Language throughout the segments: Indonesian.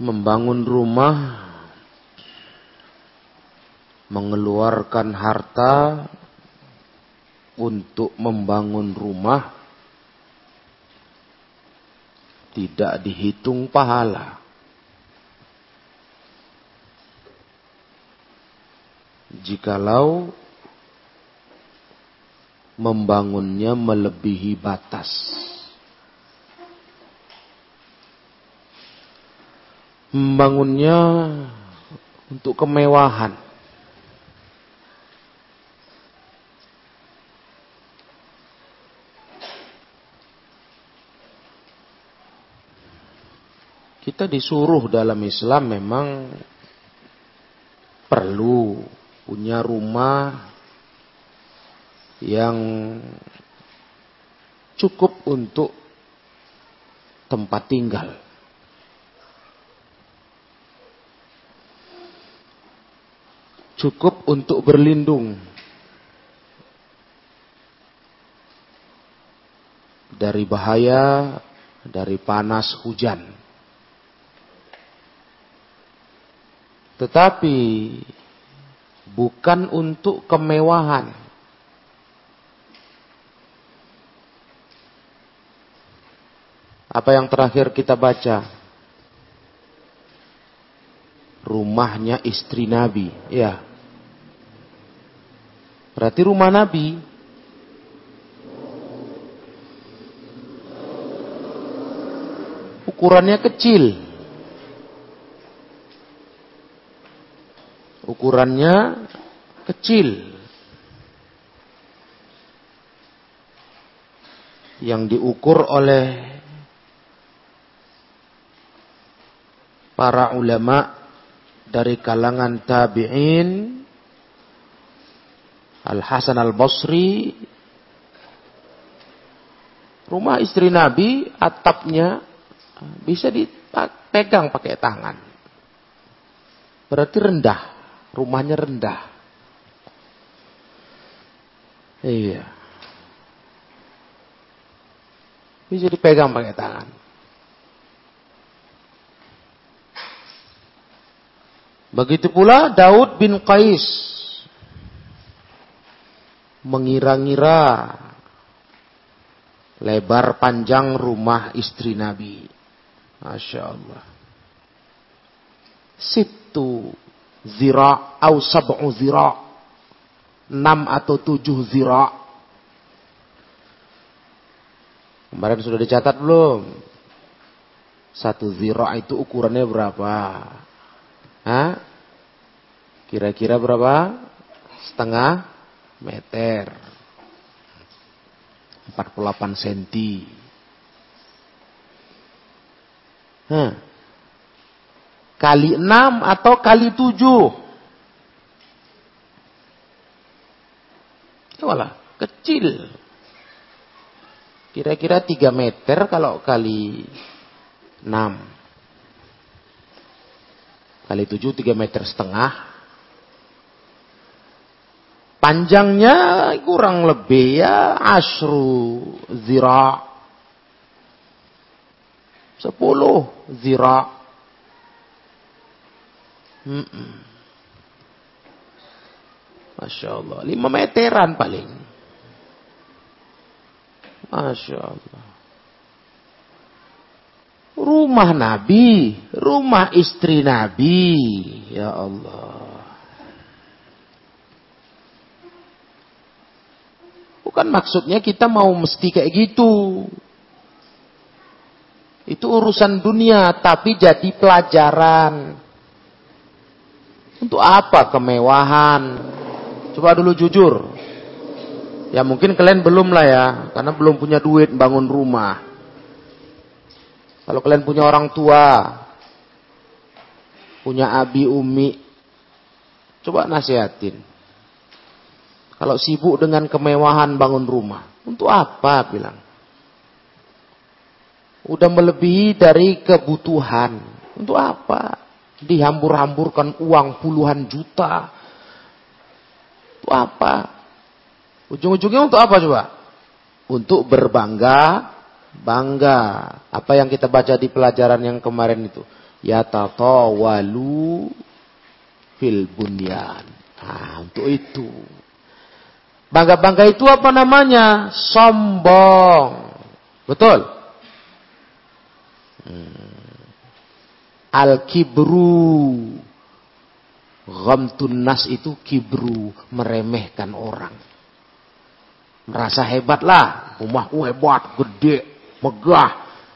membangun rumah, mengeluarkan harta untuk membangun rumah tidak dihitung pahala. Jikalau membangunnya melebihi batas. Membangunnya untuk kemewahan. Kita disuruh dalam Islam memang perlu punya rumah yang cukup untuk tempat tinggal. Cukup untuk berlindung dari bahaya, dari panas hujan. Tetapi bukan untuk kemewahan. Apa yang terakhir kita baca? Rumahnya istri Nabi. Ya. Berarti rumah Nabi. Ukurannya kecil. Ukurannya kecil. Yang diukur oleh para ulama dari kalangan tabi'in Al Hasan Al Basri rumah istri Nabi atapnya bisa dipegang pakai tangan. Berarti rendah rumahnya rendah. Iya. Bisa dipegang pakai tangan. Begitu pula Daud bin Qais mengira-ngira lebar panjang rumah istri Nabi. Masya Allah. Situ zira au sab'u zira. Enam atau tujuh zira. Kemarin sudah dicatat belum? Satu zira itu ukurannya berapa? Hah? Kira-kira berapa? Setengah meter. 48 senti. Hah. Kali 6 atau kali 7. Walah, kecil. Kira-kira 3 meter kalau kali 6 kali tujuh tiga meter setengah. Panjangnya kurang lebih ya asru zira. Sepuluh zira. Masya Allah. Lima meteran paling. Masya Allah rumah Nabi, rumah istri Nabi. Ya Allah. Bukan maksudnya kita mau mesti kayak gitu. Itu urusan dunia, tapi jadi pelajaran. Untuk apa kemewahan? Coba dulu jujur. Ya mungkin kalian belum lah ya, karena belum punya duit bangun rumah. Kalau kalian punya orang tua, punya abi umi, coba nasihatin. Kalau sibuk dengan kemewahan bangun rumah, untuk apa bilang? Udah melebihi dari kebutuhan. Untuk apa? Dihambur-hamburkan uang puluhan juta. Untuk apa? Ujung-ujungnya untuk apa coba? Untuk berbangga bangga. Apa yang kita baca di pelajaran yang kemarin itu. yatatawalu fil bunyan. Nah, untuk itu. Bangga-bangga itu apa namanya? Sombong. Betul? Hmm. Al-kibru. Ghamtun nas itu kibru. Meremehkan orang. Merasa hebat lah. Rumahku hebat, gede, megah.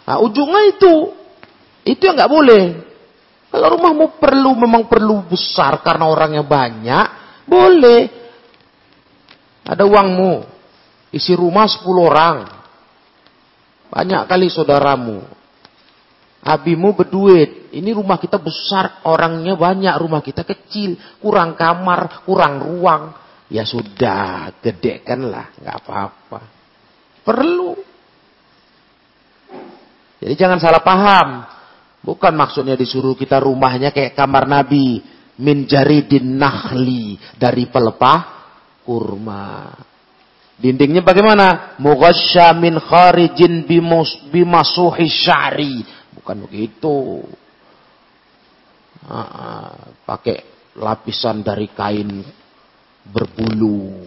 Nah, ujungnya itu. Itu yang nggak boleh. Kalau rumahmu perlu, memang perlu besar karena orangnya banyak, boleh. Ada uangmu, isi rumah 10 orang. Banyak kali saudaramu. Abimu berduit. Ini rumah kita besar, orangnya banyak, rumah kita kecil. Kurang kamar, kurang ruang. Ya sudah, gedekanlah, nggak apa-apa. Perlu. Jadi jangan salah paham. Bukan maksudnya disuruh kita rumahnya kayak kamar Nabi. Min jaridin nahli. Dari pelepah kurma. Dindingnya bagaimana? Mughasya min kharijin bimasuhi syari. Bukan begitu. pakai lapisan dari kain berbulu.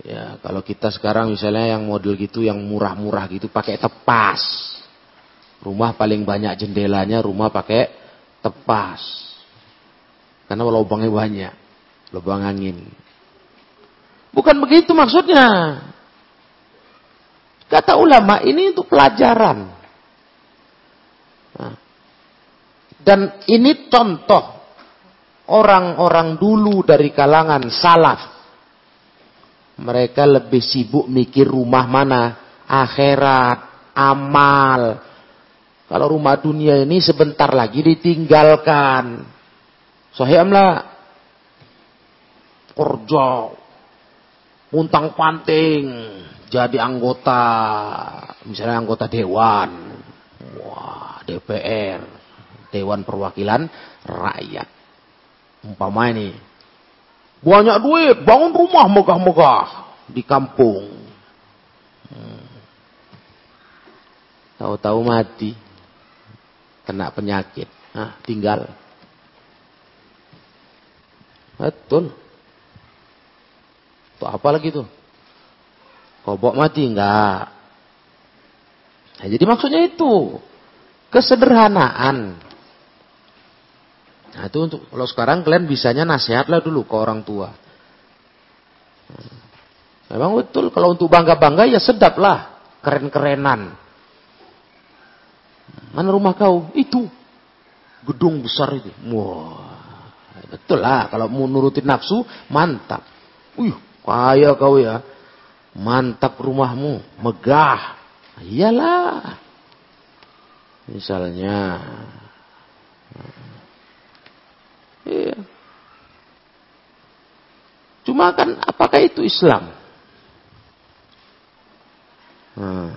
Ya, kalau kita sekarang misalnya yang model gitu, yang murah-murah gitu, pakai tepas. Rumah paling banyak jendelanya rumah pakai tepas. Karena lubangnya banyak. Lubang angin. Bukan begitu maksudnya. Kata ulama ini untuk pelajaran. Nah. Dan ini contoh orang-orang dulu dari kalangan salaf. Mereka lebih sibuk mikir rumah mana, akhirat, amal, kalau rumah dunia ini sebentar lagi ditinggalkan. Sahih amla. Kerja. Untang panting. Jadi anggota. Misalnya anggota dewan. Wah, DPR. Dewan Perwakilan Rakyat. Umpama ini. Banyak duit, bangun rumah megah-megah di kampung. Hmm. Tahu-tahu mati kena penyakit. Nah, tinggal. Betul. Tuh apa lagi tuh? Kobok mati enggak. Nah, jadi maksudnya itu kesederhanaan. Nah, itu untuk kalau sekarang kalian bisanya nasihatlah dulu ke orang tua. Nah, memang betul kalau untuk bangga-bangga ya sedap lah, keren-kerenan. Mana rumah kau? Itu. Gedung besar itu. Wah. Betul lah. Kalau mau nurutin nafsu, mantap. Wih, kaya kau ya. Mantap rumahmu. Megah. Iyalah. Misalnya. Iya. Cuma kan apakah itu Islam? Hmm.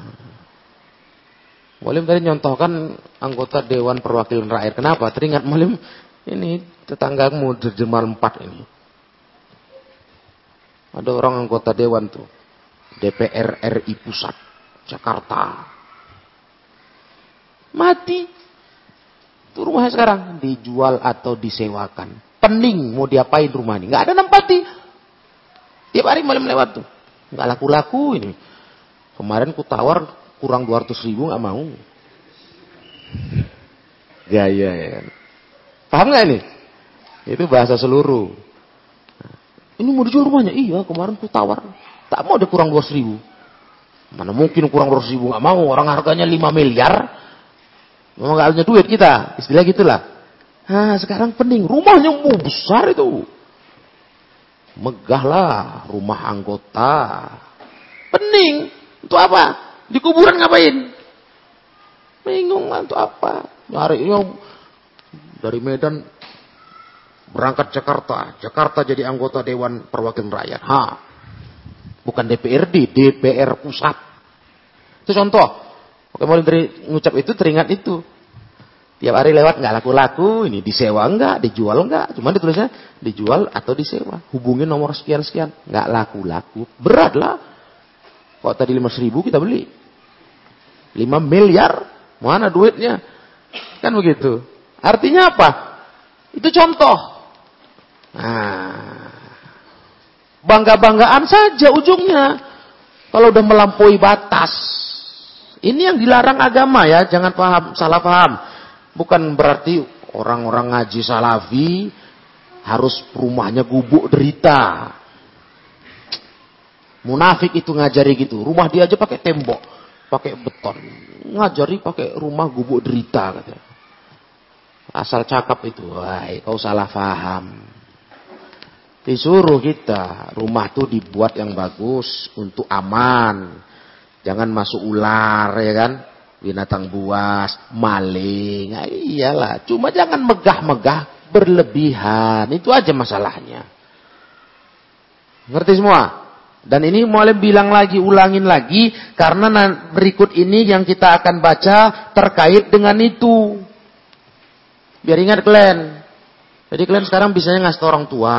Mulim tadi nyontohkan anggota Dewan Perwakilan Rakyat. Kenapa? Teringat Mulim ini tetanggamu di Jemal 4 ini. Ada orang anggota Dewan tuh. DPR RI Pusat. Jakarta. Mati. Itu rumahnya sekarang. Dijual atau disewakan. Pening mau diapain rumah ini. Nggak ada nempati. Tiap hari malam lewat tuh. Nggak laku-laku ini. Kemarin ku tawar kurang 200 ribu nggak mau. Gaya ya. Paham nggak ini? Itu bahasa seluruh. Ini mau dijual rumahnya? Iya, kemarin ku tawar. Tak mau ada kurang 200 ribu. Mana mungkin kurang 200 ribu nggak mau. Orang harganya 5 miliar. Memang nggak punya duit kita. Istilah gitulah. Nah, sekarang pening. Rumahnya mau besar itu. Megahlah rumah anggota. Pening. Untuk apa? Di kuburan ngapain? Bingung lah untuk apa? Nyari yang dari Medan berangkat Jakarta. Jakarta jadi anggota Dewan Perwakilan Rakyat. Ha. Bukan DPRD, DPR pusat. Itu contoh. Oke, mulai dari ngucap itu teringat itu. Tiap hari lewat nggak laku-laku, ini disewa enggak, dijual enggak. Cuma ditulisnya dijual atau disewa. Hubungi nomor sekian-sekian. Nggak laku-laku. Berat lah. Kok tadi lima ribu kita beli. 5 miliar, mana duitnya? Kan begitu. Artinya apa? Itu contoh. Nah, bangga-banggaan saja ujungnya. Kalau udah melampaui batas. Ini yang dilarang agama ya, jangan paham, salah paham. Bukan berarti orang-orang ngaji salafi harus rumahnya gubuk derita. Munafik itu ngajari gitu. Rumah dia aja pakai tembok, pakai beton. Ngajari pakai rumah gubuk derita katanya. Asal cakap itu, wah kau salah paham. Disuruh kita, rumah tuh dibuat yang bagus untuk aman. Jangan masuk ular ya kan, binatang buas, maling. Nah, iyalah, cuma jangan megah-megah berlebihan. Itu aja masalahnya. Ngerti semua? Dan ini mulai bilang lagi, ulangin lagi, karena berikut ini yang kita akan baca terkait dengan itu. Biar ingat kalian. Jadi kalian sekarang bisanya ngasih orang tua.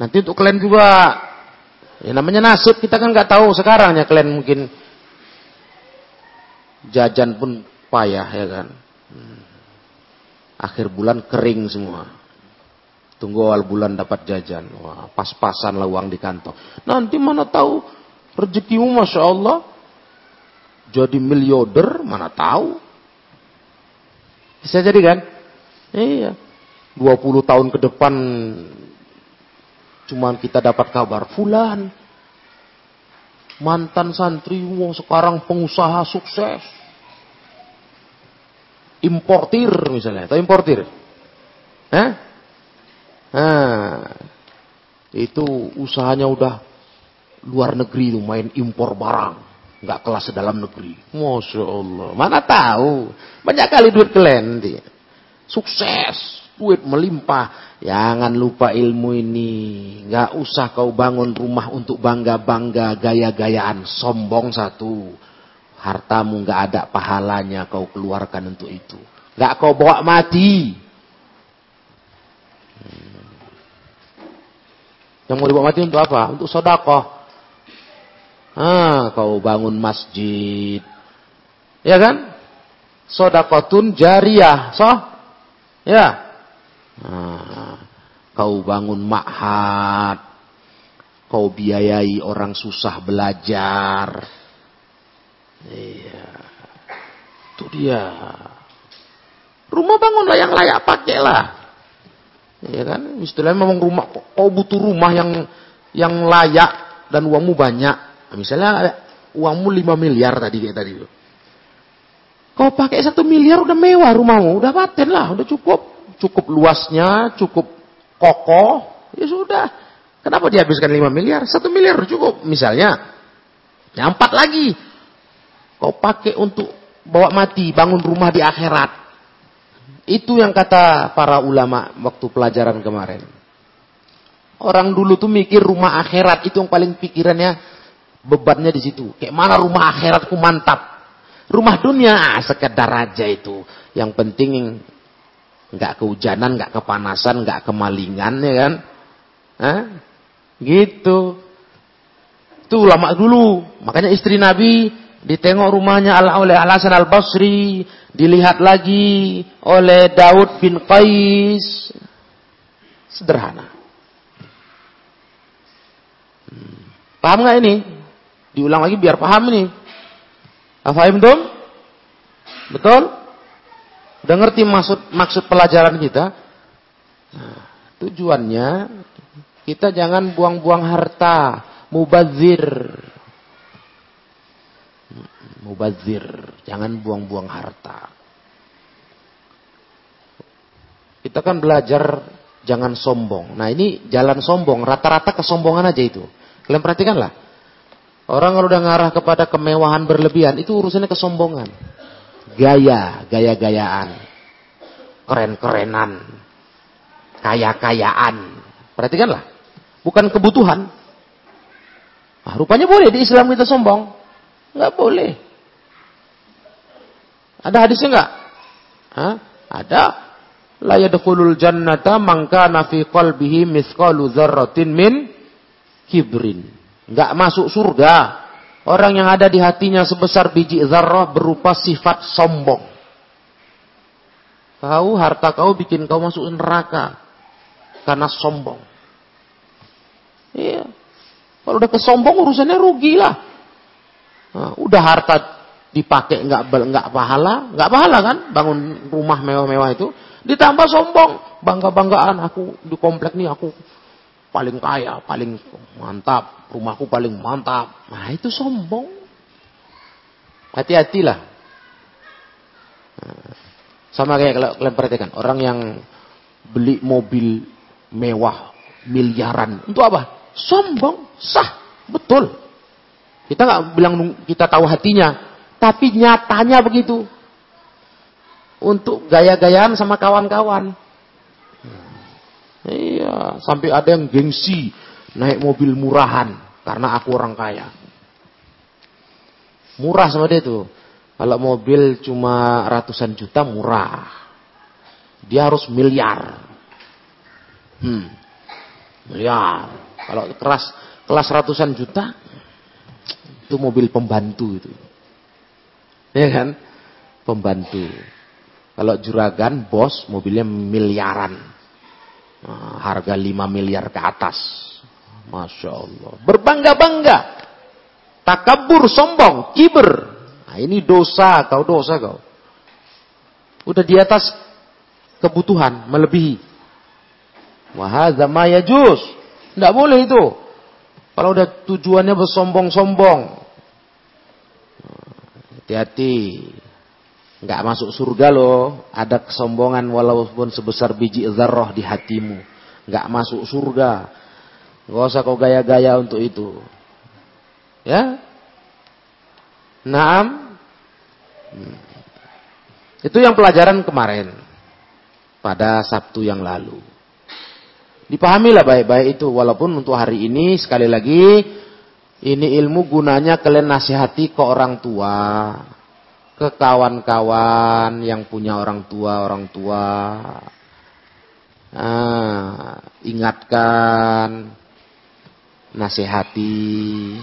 Nanti untuk kalian juga, ya namanya nasib kita kan nggak tahu sekarang ya kalian mungkin jajan pun payah ya kan. Hmm. Akhir bulan kering semua. Tunggu awal bulan dapat jajan. Wah, pas-pasan lah uang di kantong. Nanti mana tahu rezekimu Masya Allah. Jadi miliarder, mana tahu. Bisa jadi kan? Iya. 20 tahun ke depan cuman kita dapat kabar fulan mantan santri wow, sekarang pengusaha sukses. Importir misalnya, atau importir? Eh? Nah, itu usahanya udah luar negeri tuh main impor barang nggak kelas dalam negeri. Masya Allah. Mana tahu. Banyak kali duit kalian. Sukses. Duit melimpah. Jangan lupa ilmu ini. Nggak usah kau bangun rumah untuk bangga-bangga gaya-gayaan. Sombong satu. Hartamu nggak ada pahalanya kau keluarkan untuk itu. Nggak kau bawa mati. Yang mau dibawa mati untuk apa? Untuk sodakoh. Ah, kau bangun masjid. Ya kan? Sodakotun jariah. So? Ya. Ah, kau bangun ma'had. Kau biayai orang susah belajar. Iya. Itu dia. Rumah bangunlah yang layak pakailah. Ya kan? Istilahnya memang rumah kau butuh rumah yang yang layak dan uangmu banyak Misalnya uangmu 5 miliar tadi kayak tadi. Kau pakai satu miliar udah mewah rumahmu, udah paten lah, udah cukup. Cukup luasnya, cukup kokoh, ya sudah. Kenapa dihabiskan 5 miliar? Satu miliar cukup. Misalnya, yang empat lagi. Kau pakai untuk bawa mati, bangun rumah di akhirat. Itu yang kata para ulama waktu pelajaran kemarin. Orang dulu tuh mikir rumah akhirat itu yang paling pikirannya Bebannya di situ. Kayak mana rumah akhiratku mantap. Rumah dunia ah, sekedar aja itu. Yang penting nggak kehujanan, nggak kepanasan, nggak kemalingan ya kan? Hah? Gitu. Itu lama dulu. Makanya istri Nabi ditengok rumahnya oleh Al Hasan Al Basri, dilihat lagi oleh Daud bin Qais. Sederhana. Hmm. Paham nggak ini? Diulang lagi biar paham nih. Afahim dong? Betul? Udah ngerti maksud maksud pelajaran kita? Nah, tujuannya kita jangan buang-buang harta, mubazir. Mubazir, jangan buang-buang harta. Kita kan belajar jangan sombong. Nah ini jalan sombong, rata-rata kesombongan aja itu. Kalian perhatikanlah. Orang kalau udah ngarah kepada kemewahan berlebihan, itu urusannya kesombongan. Gaya, gaya-gayaan. Keren-kerenan. Kaya-kayaan. Perhatikanlah. Bukan kebutuhan. Nah, rupanya boleh di Islam kita sombong. Nggak boleh. Ada hadisnya nggak? Hah? Ada. La yadkhulul jannata man kana fi qalbihi mithqalu dzarratin min kibrin nggak masuk surga. Orang yang ada di hatinya sebesar biji zarrah berupa sifat sombong. Kau harta kau bikin kau masuk neraka karena sombong. Iya. Kalau udah kesombong urusannya rugi lah. Nah, udah harta dipakai nggak nggak pahala, nggak pahala kan? Bangun rumah mewah-mewah itu, ditambah sombong, bangga-banggaan aku di komplek nih aku paling kaya, paling mantap, rumahku paling mantap. Nah itu sombong. Hati-hatilah. Nah, sama kayak kalau kalian perhatikan orang yang beli mobil mewah miliaran untuk apa? Sombong, sah, betul. Kita nggak bilang kita tahu hatinya, tapi nyatanya begitu. Untuk gaya-gayaan sama kawan-kawan. Iya, sampai ada yang gengsi naik mobil murahan karena aku orang kaya. Murah sama dia tuh. Kalau mobil cuma ratusan juta murah. Dia harus miliar. Hmm. Miliar. Kalau kelas kelas ratusan juta itu mobil pembantu itu. Ya kan? Pembantu. Kalau juragan, bos, mobilnya miliaran. Nah, harga 5 miliar ke atas. Masya Allah. Berbangga-bangga. Takabur, sombong, kiber. Nah, ini dosa, kau dosa kau. Udah di atas kebutuhan, melebihi. Wahadha ma yajus. Tidak boleh itu. Kalau udah tujuannya bersombong-sombong. Hati-hati. Nggak masuk surga loh. Ada kesombongan walaupun sebesar biji zarroh di hatimu. Nggak masuk surga. Nggak usah kau gaya-gaya untuk itu. Ya. Naam. Hmm. Itu yang pelajaran kemarin. Pada Sabtu yang lalu. Dipahamilah baik-baik itu. Walaupun untuk hari ini sekali lagi. Ini ilmu gunanya kalian nasihati ke orang tua ke kawan-kawan yang punya orang tua orang tua. Ah, ingatkan nasihati.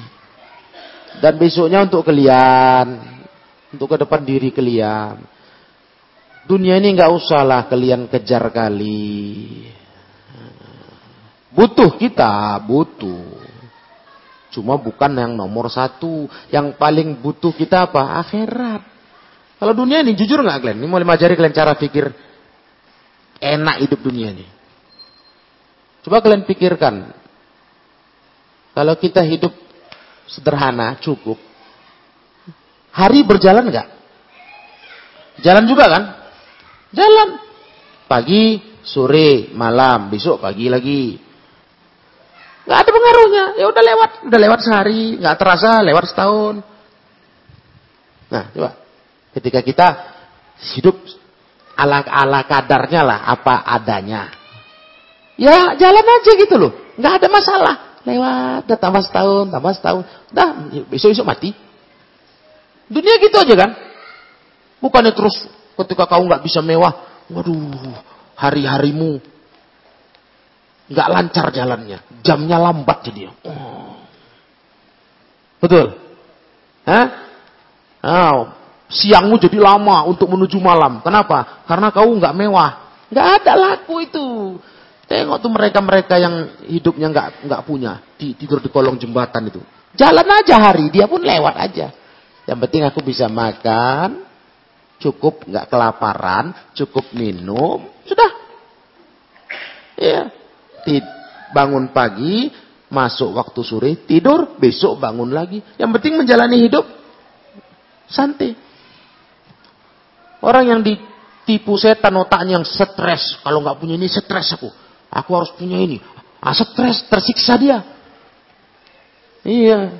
Dan besoknya untuk kalian untuk ke depan diri kalian. Dunia ini nggak usahlah kalian kejar kali. Butuh kita butuh. Cuma bukan yang nomor satu. Yang paling butuh kita apa? Akhirat kalau dunia ini jujur nggak kalian? Ini mau mengajari kalian cara pikir enak hidup dunia ini. Coba kalian pikirkan. Kalau kita hidup sederhana, cukup. Hari berjalan nggak? Jalan juga kan? Jalan. Pagi, sore, malam, besok pagi lagi. Nggak ada pengaruhnya. Ya udah lewat, udah lewat sehari, nggak terasa lewat setahun. Nah, coba Ketika kita hidup ala ala kadarnya lah, apa adanya. Ya jalan aja gitu loh, nggak ada masalah. Lewat, udah tambah setahun, tambah setahun, dah besok-besok mati. Dunia gitu aja kan. Bukannya terus ketika kau nggak bisa mewah, waduh, hari-harimu nggak lancar jalannya, jamnya lambat jadi. Oh. Betul? Hah? Oh, Siangmu jadi lama untuk menuju malam. Kenapa? Karena kau nggak mewah. Nggak ada laku itu. Tengok tuh mereka-mereka yang hidupnya nggak nggak punya, tidur di kolong jembatan itu. Jalan aja hari, dia pun lewat aja. Yang penting aku bisa makan, cukup nggak kelaparan, cukup minum, sudah. Ya, bangun pagi, masuk waktu sore, tidur, besok bangun lagi. Yang penting menjalani hidup santai. Orang yang ditipu setan otaknya yang stres. Kalau nggak punya ini stres aku. Aku harus punya ini. Ah, stres, tersiksa dia. Iya.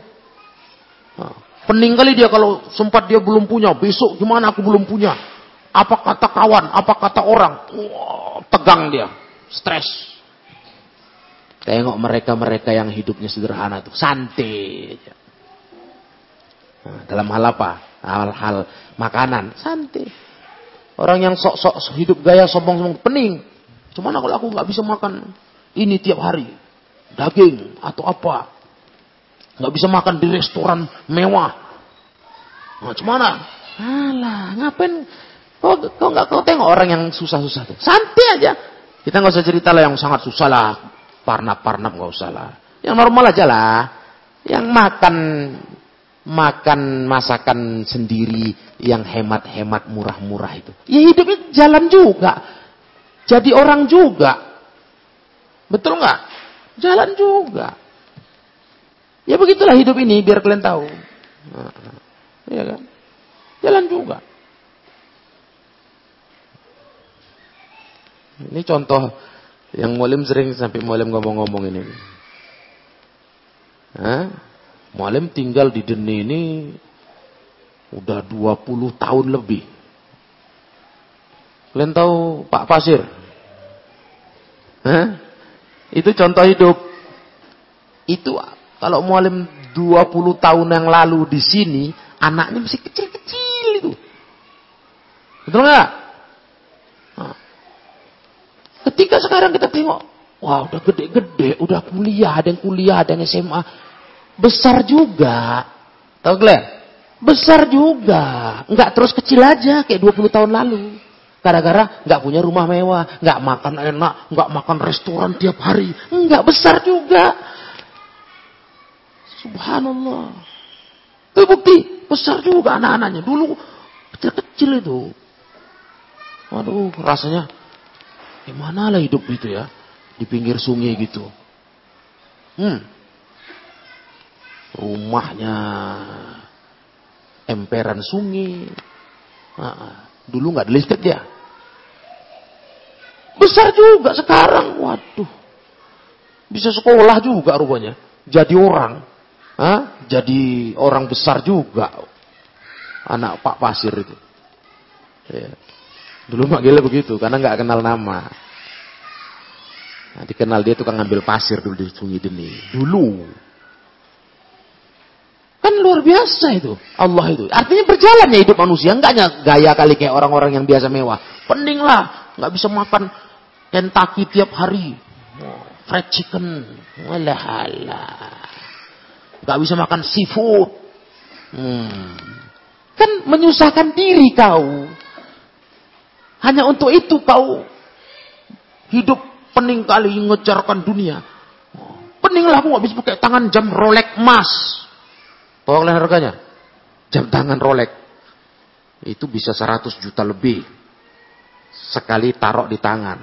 Nah, pening kali dia kalau sempat dia belum punya. Besok gimana aku belum punya. Apa kata kawan, apa kata orang. Wah, tegang dia. Stres. Tengok mereka-mereka yang hidupnya sederhana tuh. Santai. Nah, dalam hal apa? Hal-hal makanan. Santai. Orang yang sok-sok hidup gaya sombong-sombong pening. Cuman kalau aku nggak bisa makan ini tiap hari, daging atau apa, nggak bisa makan di restoran mewah. Nah, cuman Alah, ngapain Kau, kau nggak kau tengok orang yang susah-susah tuh. Santai aja. Kita nggak usah cerita lah yang sangat susah lah. Parnap-parnap nggak usah lah. Yang normal aja lah. Yang makan makan masakan sendiri yang hemat-hemat murah-murah itu. Ya hidupnya jalan juga. Jadi orang juga. Betul nggak? Jalan juga. Ya begitulah hidup ini biar kalian tahu. Iya kan? Jalan juga. Ini contoh yang mualim sering sampai mualim ngomong-ngomong ini. Hah? Mualim tinggal di Deni ini udah 20 tahun lebih. Kalian tahu Pak Pasir? Hah? Itu contoh hidup. Itu kalau mualim 20 tahun yang lalu di sini, anaknya masih kecil-kecil itu. Betul nggak? Nah. Ketika sekarang kita tengok, wah udah gede-gede, udah kuliah, ada yang kuliah, ada yang SMA. Besar juga. Tahu kalian? Besar juga. Nggak terus kecil aja kayak 20 tahun lalu. Gara-gara nggak punya rumah mewah, nggak makan enak, nggak makan restoran tiap hari. Nggak besar juga. Subhanallah. Itu bukti besar juga anak-anaknya. Dulu kecil-kecil itu. Waduh, rasanya gimana lah hidup itu ya. Di pinggir sungai gitu. Hmm. Rumahnya emperan sungai. Nah, dulu nggak ada listrik ya. Besar juga sekarang. Waduh. Bisa sekolah juga rupanya. Jadi orang. Hah? Jadi orang besar juga. Anak Pak Pasir itu. Ya. Dulu manggilnya begitu, karena nggak kenal nama. Nah, dikenal dia tukang ngambil pasir dulu di Sungai Deni. Dulu. Kan luar biasa itu. Allah itu. Artinya berjalan ya hidup manusia. Enggaknya gaya kali kayak orang-orang yang biasa mewah. Pening lah. Nggak bisa makan Kentucky tiap hari. Fried chicken. Walah Gak bisa makan seafood. Hmm. Kan menyusahkan diri kau. Hanya untuk itu kau hidup pening kali ngejarkan dunia. Pening lah gak bisa pakai tangan jam Rolex emas. Kalian harganya? Jam tangan Rolex. Itu bisa 100 juta lebih. Sekali taruh di tangan.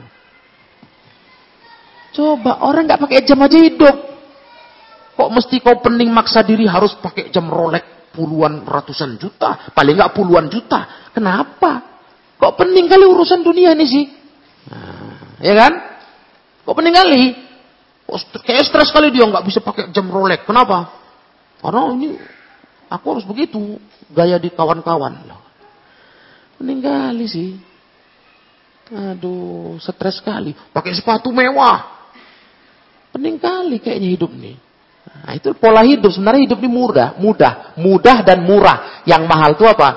Coba orang gak pakai jam aja hidup. Kok mesti kau pening maksa diri harus pakai jam Rolex puluhan ratusan juta, paling nggak puluhan juta. Kenapa? Kok pening kali urusan dunia ini sih? Nah, ya kan? Kok pening kali? Kok kayak stres kali dia nggak bisa pakai jam Rolex. Kenapa? Karena ini aku harus begitu gaya di kawan-kawan. Pening kali sih. Aduh, stres sekali. Pakai sepatu mewah. Pening kali kayaknya hidup nih. Nah, itu pola hidup. Sebenarnya hidup ini mudah, mudah, mudah dan murah. Yang mahal itu apa?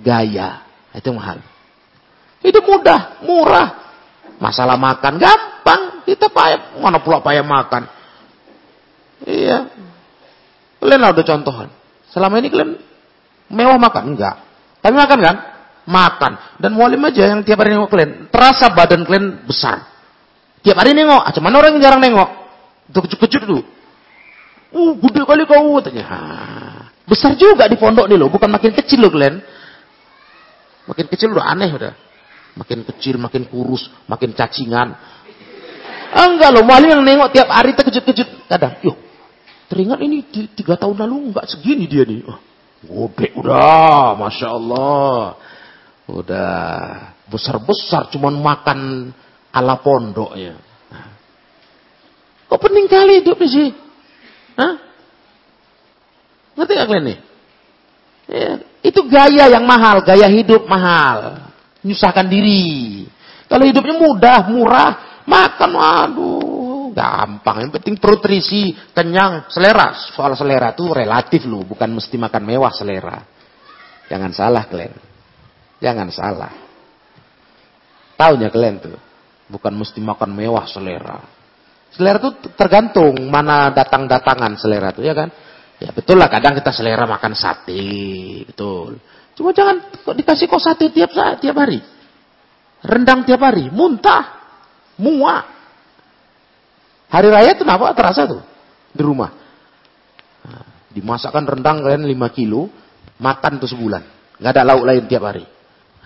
Gaya. Itu mahal. Hidup mudah, murah. Masalah makan gampang. Kita payah, mana pula payah makan. Iya. Kalian ada contohan. Selama ini kalian mewah makan? Enggak. Tapi makan kan? Makan. Dan mualim aja yang tiap hari nengok kalian. Terasa badan kalian besar. Tiap hari nengok. Ah, cuman orang yang jarang nengok. Itu kecut-kecut tuh. Uh, gede kali kau katanya. Ha. Besar juga di pondok nih loh, bukan makin kecil loh kalian. Makin kecil udah aneh udah. Makin kecil, makin kurus, makin cacingan. Ah, enggak loh, wali yang nengok tiap hari terkejut-kejut. Kadang, yuk, teringat ini tiga tahun lalu enggak segini dia nih. Oh, gede udah, masya Allah. Udah besar-besar, cuman makan ala pondoknya. Nah. Kok penting kali hidup sih? Hah? Ngerti gak kalian nih? Ya, itu gaya yang mahal, gaya hidup mahal. Nyusahkan diri. Kalau hidupnya mudah, murah, makan, aduh, gampang. Yang penting perut terisi, kenyang, selera. Soal selera itu relatif loh, bukan mesti makan mewah selera. Jangan salah kalian. Jangan salah. Taunya kalian tuh, bukan mesti makan mewah selera. Selera itu tergantung mana datang-datangan selera itu ya kan. Ya betul lah kadang kita selera makan sate, betul. Cuma jangan dikasih kok sate tiap saat, tiap hari. Rendang tiap hari, muntah, muak. Hari raya itu kenapa terasa tuh di rumah. Dimasakkan rendang kalian 5 kilo, makan tuh sebulan. Gak ada lauk lain tiap hari.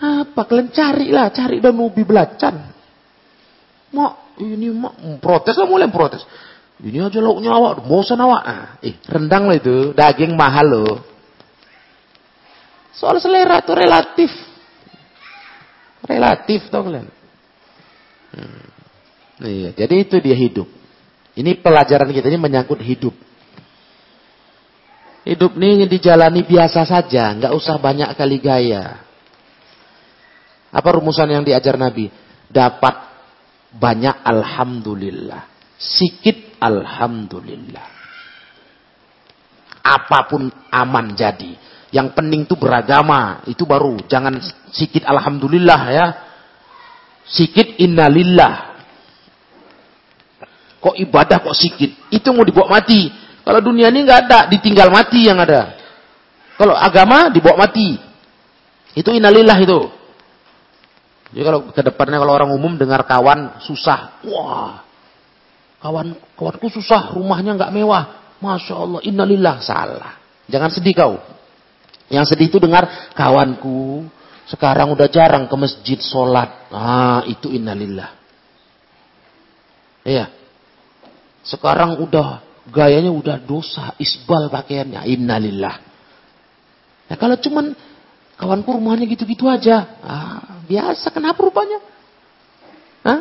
Apa kalian carilah, cari dan ubi belacan. Mak, ini mak protes lah mulai protes. Ini aja lauknya awak, bosan awak. Ah, eh, rendang lah itu, daging mahal loh. Soal selera itu relatif. Relatif tau kalian. Hmm. Iya, jadi itu dia hidup. Ini pelajaran kita ini menyangkut hidup. Hidup ini dijalani biasa saja, nggak usah banyak kali gaya. Apa rumusan yang diajar Nabi? Dapat banyak alhamdulillah. Sikit alhamdulillah. Apa pun aman jadi. Yang penting itu beragama, itu baru. Jangan sikit alhamdulillah ya. Sikit innalillah. Kok ibadah kok sikit? Itu mau dibawa mati. Kalau dunia ini nggak ada, ditinggal mati yang ada. Kalau agama dibawa mati. Itu innalillah itu. Jadi kalau ke depannya kalau orang umum dengar kawan susah, wah, kawan kawanku susah, rumahnya nggak mewah, masya Allah, innalillah salah. Jangan sedih kau. Yang sedih itu dengar kawanku sekarang udah jarang ke masjid sholat. Ah itu innalillah. Iya. Sekarang udah gayanya udah dosa, isbal pakaiannya, innalillah. Ya kalau cuman kawanku rumahnya gitu-gitu aja, ah, Biasa, kenapa rupanya? Hah?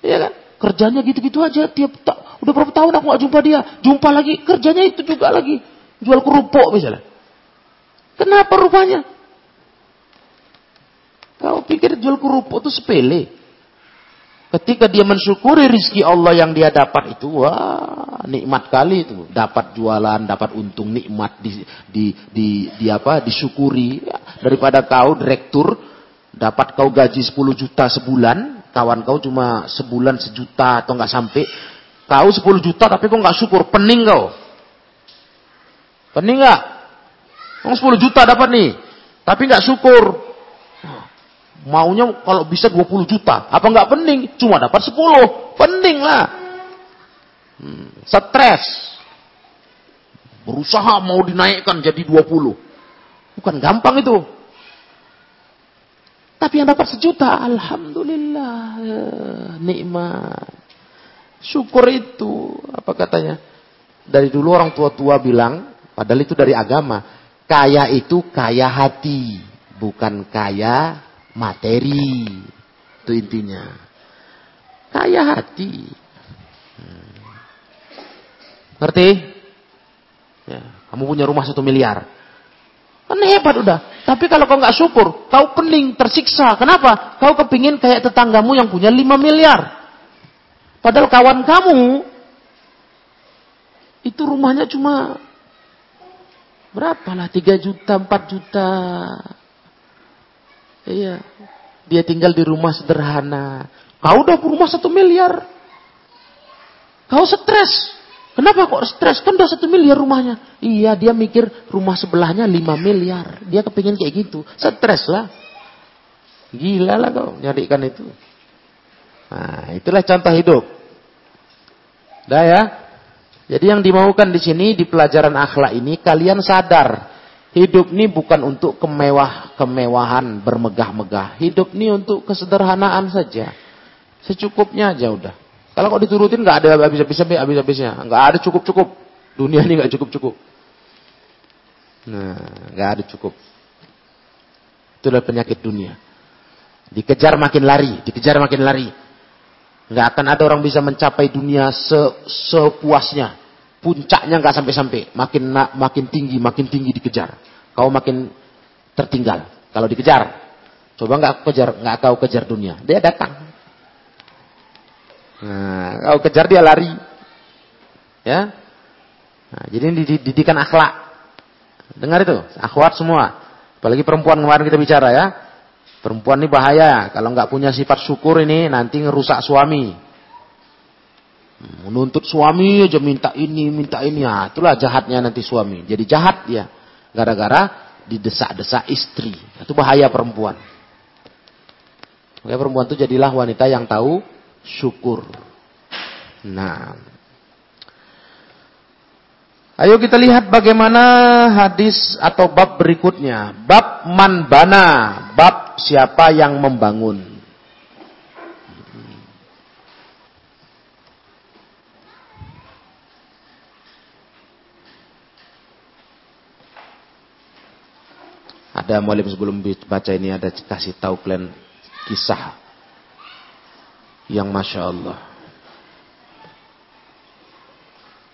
Iya kan? Kerjanya gitu-gitu aja. Tiap tak, udah berapa tahun aku gak jumpa dia. Jumpa lagi, kerjanya itu juga lagi. Jual kerupuk misalnya. Kenapa rupanya? Kau pikir jual kerupuk itu sepele? Ketika dia mensyukuri rizki Allah yang dia dapat itu, wah nikmat kali itu. Dapat jualan, dapat untung, nikmat di di di, di apa? Disyukuri. Daripada kau direktur dapat kau gaji 10 juta sebulan, kawan kau cuma sebulan sejuta atau nggak sampai, kau 10 juta tapi kau nggak syukur, pening kau. Pening nggak? Kau 10 juta dapat nih, tapi nggak syukur. Maunya kalau bisa 20 juta, apa nggak pening? Cuma dapat 10, pening lah. Hmm, stres. Berusaha mau dinaikkan jadi 20. Bukan gampang itu. Tapi yang dapat sejuta, alhamdulillah, nikmat. Syukur itu, apa katanya? Dari dulu orang tua-tua bilang, padahal itu dari agama, kaya itu kaya hati, bukan kaya materi. Itu intinya. Kaya hati. Hmm. Ngerti? Ya, kamu punya rumah satu miliar. Kan hebat udah. Tapi kalau kau nggak syukur, kau pening, tersiksa. Kenapa? Kau kepingin kayak tetanggamu yang punya 5 miliar. Padahal kawan kamu itu rumahnya cuma berapa lah? 3 juta, 4 juta. Iya. Dia tinggal di rumah sederhana. Kau udah rumah satu miliar. Kau stres. Kenapa kok stres? Kan udah satu miliar rumahnya. Iya, dia mikir rumah sebelahnya lima miliar. Dia kepingin kayak gitu. Stres lah. Gila lah kau nyarikan itu. Nah, itulah contoh hidup. Dah ya. Jadi yang dimaukan di sini di pelajaran akhlak ini kalian sadar hidup ini bukan untuk kemewah kemewahan bermegah-megah. Hidup ini untuk kesederhanaan saja. Secukupnya aja udah. Kalau kok diturutin nggak ada habis-habisnya, habis-habisnya, nggak ada cukup-cukup. Dunia ini nggak cukup-cukup. Nah, nggak ada cukup. Itulah penyakit dunia. Dikejar makin lari, dikejar makin lari. Nggak akan ada orang bisa mencapai dunia se sepuasnya. Puncaknya nggak sampai-sampai. Makin makin tinggi, makin tinggi dikejar. Kau makin tertinggal. Kalau dikejar, coba nggak kejar, nggak kau kejar dunia. Dia datang. Nah, kau kejar dia lari. Ya. Nah, jadi ini didikan akhlak. Dengar itu, akhwat semua. Apalagi perempuan kemarin kita bicara ya. Perempuan ini bahaya. Kalau nggak punya sifat syukur ini nanti ngerusak suami. Menuntut suami aja minta ini, minta ini. Ya, itulah jahatnya nanti suami. Jadi jahat dia. Gara-gara didesak-desak istri. Itu bahaya perempuan. Makanya perempuan itu jadilah wanita yang tahu syukur. Nah. Ayo kita lihat bagaimana hadis atau bab berikutnya. Bab manbana. Bab siapa yang membangun. Ada mualim sebelum baca ini ada kasih tahu kalian kisah yang masya Allah.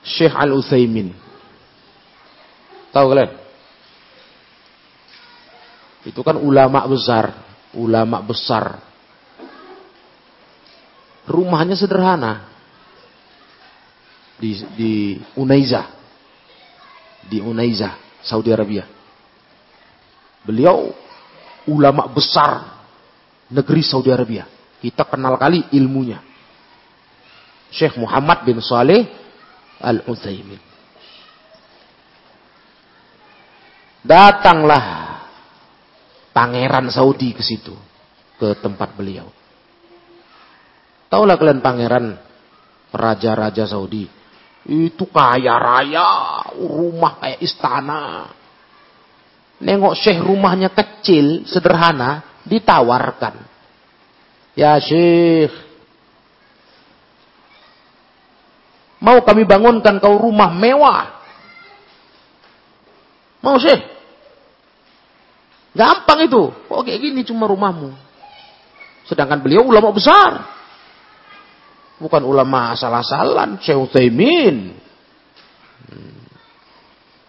Syekh Al Utsaimin, tahu kalian? Itu kan ulama besar, ulama besar. Rumahnya sederhana di di Unaiza, di Unaiza, Saudi Arabia. Beliau ulama besar negeri Saudi Arabia. Kita kenal kali ilmunya. Syekh Muhammad bin Saleh Al-Utsaimin. Datanglah pangeran Saudi ke situ, ke tempat beliau. Taulah kalian pangeran raja-raja Saudi. Itu kaya raya, rumah kayak istana. Nengok syekh rumahnya kecil, sederhana, ditawarkan. Ya syekh, mau kami bangunkan kau rumah mewah. Mau syekh? Gampang itu. Kok kayak gini cuma rumahmu. Sedangkan beliau ulama besar. Bukan ulama asal-asalan. Syekh Utsaimin. Hmm.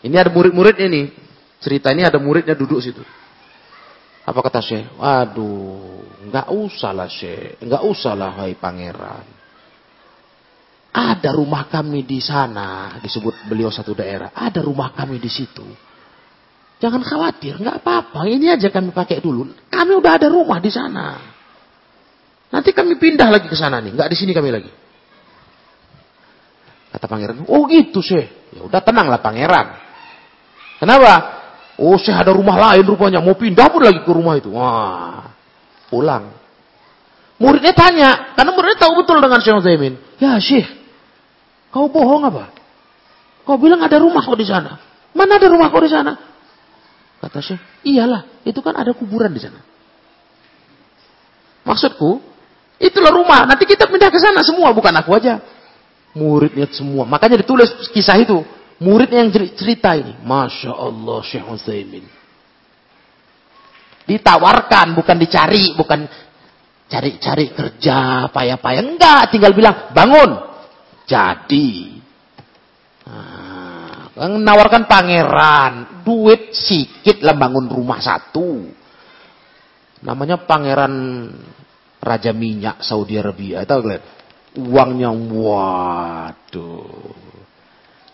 Ini ada murid-muridnya nih. Cerita ini ada muridnya duduk situ. Apa kata Syekh? Waduh, nggak usah lah Syekh, nggak usah lah hai pangeran. Ada rumah kami di sana, disebut beliau satu daerah. Ada rumah kami di situ. Jangan khawatir, nggak apa-apa. Ini aja kami pakai dulu. Kami udah ada rumah di sana. Nanti kami pindah lagi ke sana nih, nggak di sini kami lagi. Kata pangeran, oh gitu sih. Ya udah tenanglah pangeran. Kenapa? Oh, saya ada rumah lain rupanya. Mau pindah pun lagi ke rumah itu. Wah, pulang. Muridnya tanya, karena muridnya tahu betul dengan Syekh Utsaimin. Ya Syekh, kau bohong apa? Kau bilang ada rumah kau di sana. Mana ada rumah kau di sana? Kata Syekh, iyalah, itu kan ada kuburan di sana. Maksudku, itulah rumah. Nanti kita pindah ke sana semua, bukan aku aja. Muridnya semua. Makanya ditulis kisah itu. Muridnya yang cerita ini. Masya Allah Syekh Utsaimin. Ditawarkan, bukan dicari, bukan cari-cari kerja, payah-payah. Enggak, tinggal bilang, bangun. Jadi. Nah, menawarkan pangeran. Duit sikit lah bangun rumah satu. Namanya pangeran Raja Minyak Saudi Arabia. Tahu kalian? Uangnya waduh.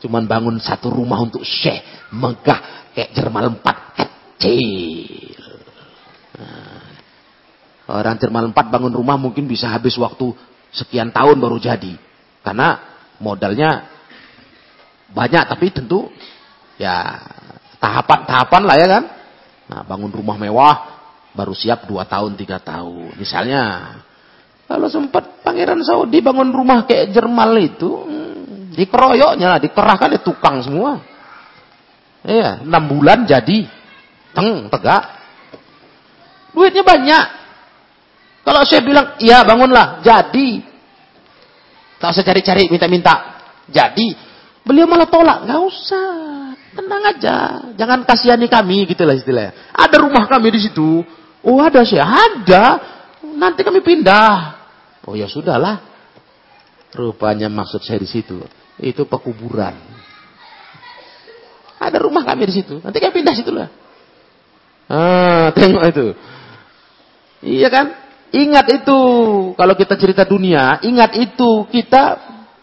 Cuman bangun satu rumah untuk Syekh megah kayak Jerman 4 kecil. Nah, orang Jerman 4 bangun rumah mungkin bisa habis waktu sekian tahun baru jadi. Karena modalnya banyak tapi tentu ya tahapan-tahapan lah ya kan. Nah, bangun rumah mewah baru siap 2 tahun, 3 tahun. Misalnya kalau sempat Pangeran Saudi bangun rumah kayak Jerman itu, Dikeroyoknya lah, dikerahkan di tukang semua. Iya, enam bulan jadi teng tegak. Duitnya banyak. Kalau saya bilang, iya bangunlah, jadi. Tak usah cari-cari, minta-minta. Jadi, beliau malah tolak. Nggak usah, tenang aja. Jangan kasihani kami, gitulah istilahnya. Ada rumah kami di situ. Oh ada sih, ada. Nanti kami pindah. Oh ya sudahlah. Rupanya maksud saya di situ itu pekuburan. Ada rumah kami di situ. Nanti kami pindah situ lah. Ah, tengok itu. Iya kan? Ingat itu. Kalau kita cerita dunia, ingat itu. Kita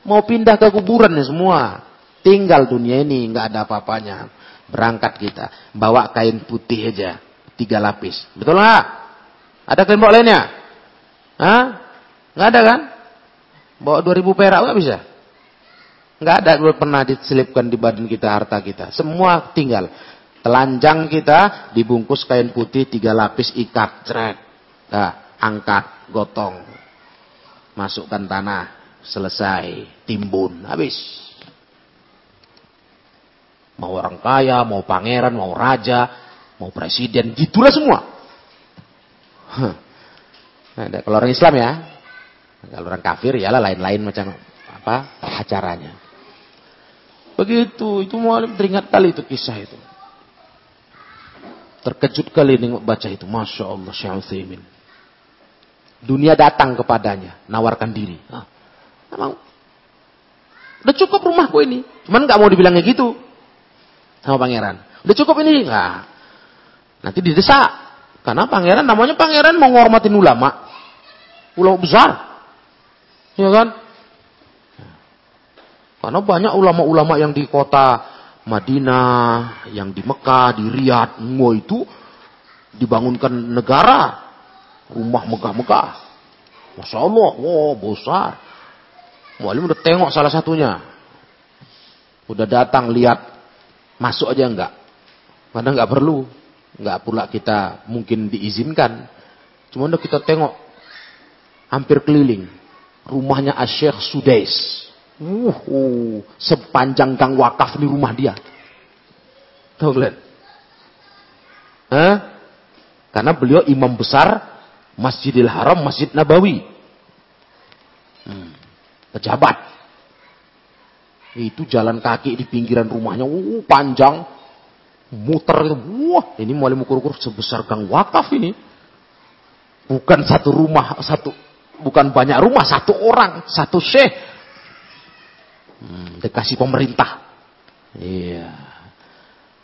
mau pindah ke kuburan ya semua. Tinggal dunia ini, nggak ada apa-apanya. Berangkat kita. Bawa kain putih aja. Tiga lapis. Betul nggak? Ada kain lainnya? Hah? Nggak ada kan? Bawa 2000 perak nggak bisa? Nggak ada pernah diselipkan di badan kita harta kita. Semua tinggal. Telanjang kita dibungkus kain putih tiga lapis ikat, cret. Nah, angkat, gotong. Masukkan tanah, selesai, timbun, habis. Mau orang kaya, mau pangeran, mau raja, mau presiden, gitulah semua. Nah, kalau orang Islam ya, kalau orang kafir ya lain-lain macam apa acaranya. Begitu, itu mau teringat kali itu kisah itu. Terkejut kali nengok baca itu. Masya Allah Syekh. Dunia datang kepadanya. Nawarkan diri. Ah, mau. Udah cukup rumahku ini. Cuman gak mau dibilangnya gitu. Sama pangeran. Udah cukup ini. Nah, nanti didesak. Karena pangeran namanya pangeran mau ngormatin ulama. Ulama besar. Ya kan? Karena banyak ulama-ulama yang di kota Madinah, yang di Mekah, di Riyadh, semua itu dibangunkan negara. Rumah megah-megah. Masya Allah, wow, besar. Mualim udah tengok salah satunya. Udah datang, lihat. Masuk aja enggak. Karena enggak perlu. Enggak pula kita mungkin diizinkan. Cuma udah kita tengok. Hampir keliling. Rumahnya Asyik Sudais. Uh, uh, sepanjang gang wakaf di rumah dia. Tahu kalian? Hah? Karena beliau imam besar Masjidil Haram, Masjid Nabawi. Hmm. Pejabat. Itu jalan kaki di pinggiran rumahnya, uh, panjang. Muter. Wah, ini mulai ukur-ukur sebesar gang wakaf ini. Bukan satu rumah, satu bukan banyak rumah, satu orang, satu syekh Hmm, dikasih pemerintah. Iya.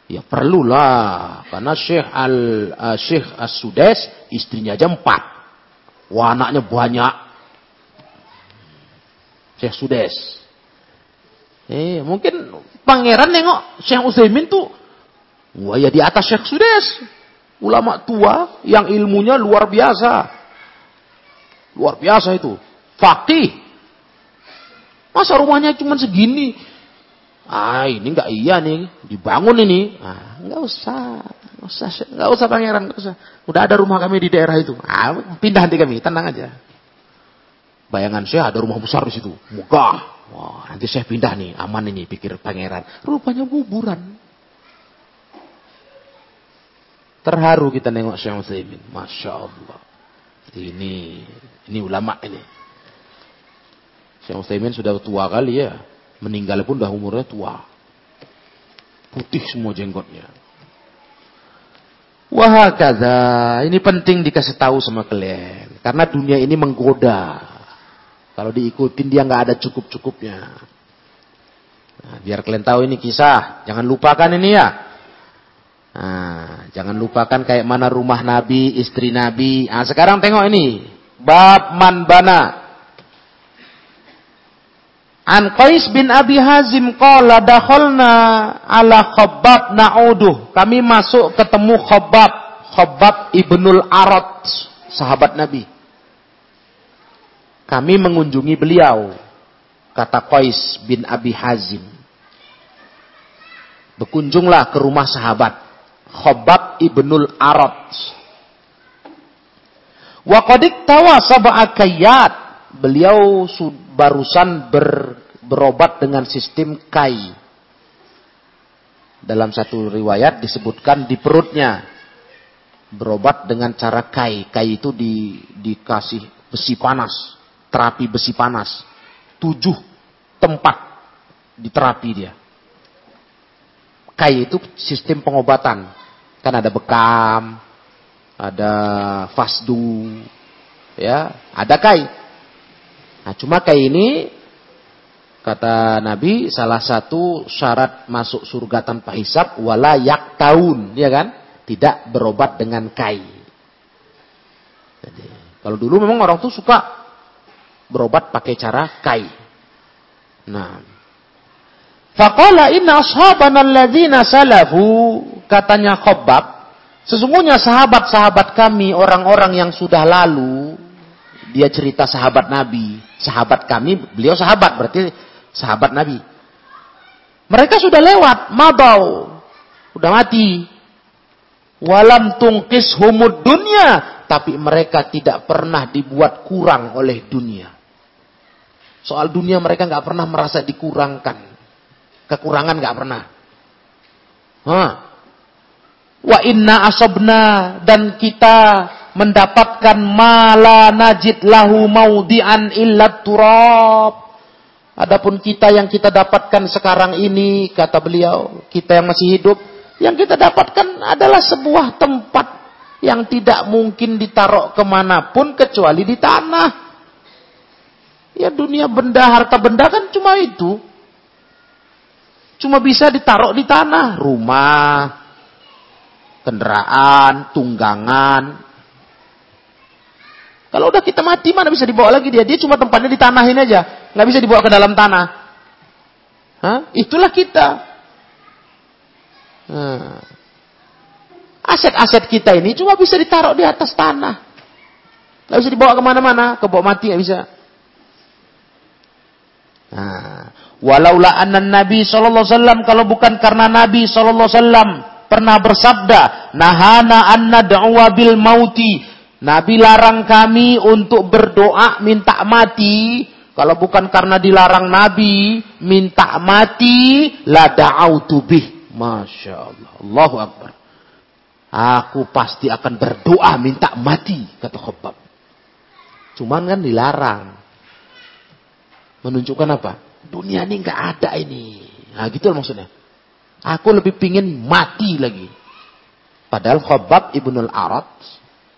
Ya perlulah karena Syekh Al uh, Syekh As-Sudes istrinya aja empat. Wah anaknya banyak. Syekh Sudes. Eh, mungkin pangeran nengok Syekh Utsaimin tuh wah ya di atas Syekh Sudes. Ulama tua yang ilmunya luar biasa. Luar biasa itu. Fakih Masa rumahnya cuma segini? Ah ini nggak iya nih, dibangun ini. Ah nggak usah, nggak usah, nggak usah pangeran, nggak usah. Udah ada rumah kami di daerah itu. Ah pindah nanti kami, tenang aja. Bayangan saya ada rumah besar di situ, megah. Wah nanti saya pindah nih, aman ini pikir pangeran. Rupanya kuburan. Terharu kita nengok Syekh Utsaimin. Masya Allah. Ini, ini ulama ini. Syekh Utsaimin sudah tua kali ya. Meninggal pun udah umurnya tua. Putih semua jenggotnya. Wahakadha. Ini penting dikasih tahu sama kalian. Karena dunia ini menggoda. Kalau diikutin dia nggak ada cukup-cukupnya. Nah, biar kalian tahu ini kisah. Jangan lupakan ini ya. Nah, jangan lupakan kayak mana rumah Nabi, istri Nabi. Nah, sekarang tengok ini. Bab man bana An Qais bin Abi Hazim qala dakhalna ala Khabbab na'uduh. Kami masuk ketemu Khabbab, Khabbab ibnul Arad, sahabat Nabi. Kami mengunjungi beliau, kata Qais bin Abi Hazim. Berkunjunglah ke rumah sahabat Khabbab ibnul Arad. Wa qadik tawa sab'a Beliau barusan ber, berobat dengan sistem kai. Dalam satu riwayat disebutkan di perutnya berobat dengan cara kai. Kai itu di, dikasih besi panas, terapi besi panas. Tujuh tempat di terapi dia. Kai itu sistem pengobatan. Kan ada bekam, ada fasdu, ya, ada kai. Nah, cuma kayak ini kata Nabi salah satu syarat masuk surga tanpa hisap wala yak tahun, ya kan? Tidak berobat dengan kai. Jadi, kalau dulu memang orang tuh suka berobat pakai cara kai. Nah, Faqala inna ashabana alladzina salafu katanya Khabbab sesungguhnya sahabat-sahabat kami orang-orang yang sudah lalu dia cerita sahabat Nabi sahabat kami, beliau sahabat berarti sahabat Nabi. Mereka sudah lewat, mabau. Udah mati. Walam tungkis humud dunia. Tapi mereka tidak pernah dibuat kurang oleh dunia. Soal dunia mereka nggak pernah merasa dikurangkan. Kekurangan nggak pernah. Hah. Wa inna asobna dan kita mendapatkan mala najid lahu maudian illat turab. Adapun kita yang kita dapatkan sekarang ini, kata beliau, kita yang masih hidup, yang kita dapatkan adalah sebuah tempat yang tidak mungkin ditaruh ke mana pun kecuali di tanah. Ya dunia benda, harta benda kan cuma itu. Cuma bisa ditaruh di tanah. Rumah, kendaraan, tunggangan. Kalau udah kita mati mana bisa dibawa lagi dia? Dia cuma tempatnya di tanah ini aja. Nggak bisa dibawa ke dalam tanah. Hah? Itulah kita. Aset-aset kita ini cuma bisa ditaruh di atas tanah. Nggak bisa dibawa ke mana-mana. Kebawa mati nggak bisa. Nah, walaula anna Nabi sallallahu alaihi wasallam kalau bukan karena Nabi sallallahu alaihi wasallam pernah bersabda, "Nahana an nad'uwa bil mauti." Nabi larang kami untuk berdoa minta mati. Kalau bukan karena dilarang Nabi minta mati, la da'autu bih. Masya Allah. Allahu Akbar. Aku pasti akan berdoa minta mati, kata Khobab. Cuman kan dilarang. Menunjukkan apa? Dunia ini nggak ada ini. Nah gitu maksudnya. Aku lebih pingin mati lagi. Padahal Khobab ibnul Arad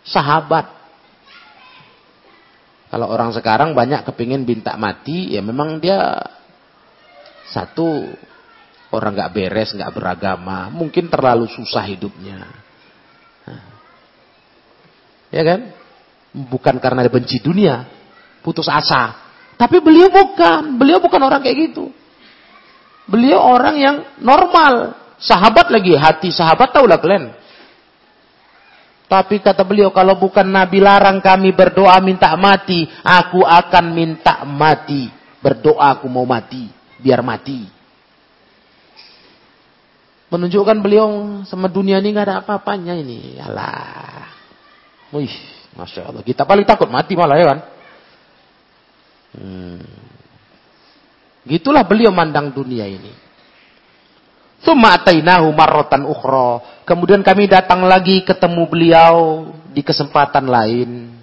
sahabat. Kalau orang sekarang banyak kepingin minta mati, ya memang dia satu orang nggak beres, nggak beragama, mungkin terlalu susah hidupnya. Ya kan? Bukan karena benci dunia, putus asa. Tapi beliau bukan, beliau bukan orang kayak gitu. Beliau orang yang normal, sahabat lagi, hati sahabat tahu lah kalian. Tapi kata beliau, kalau bukan Nabi larang kami berdoa minta mati, aku akan minta mati. Berdoa aku mau mati, biar mati. Menunjukkan beliau sama dunia ini nggak ada apa-apanya ini. Alah. Wih, Masya Allah. Kita paling takut mati malah ya kan. Hmm. Gitulah beliau mandang dunia ini. Thumma atainahu marratan ukhra. Kemudian kami datang lagi ketemu beliau di kesempatan lain.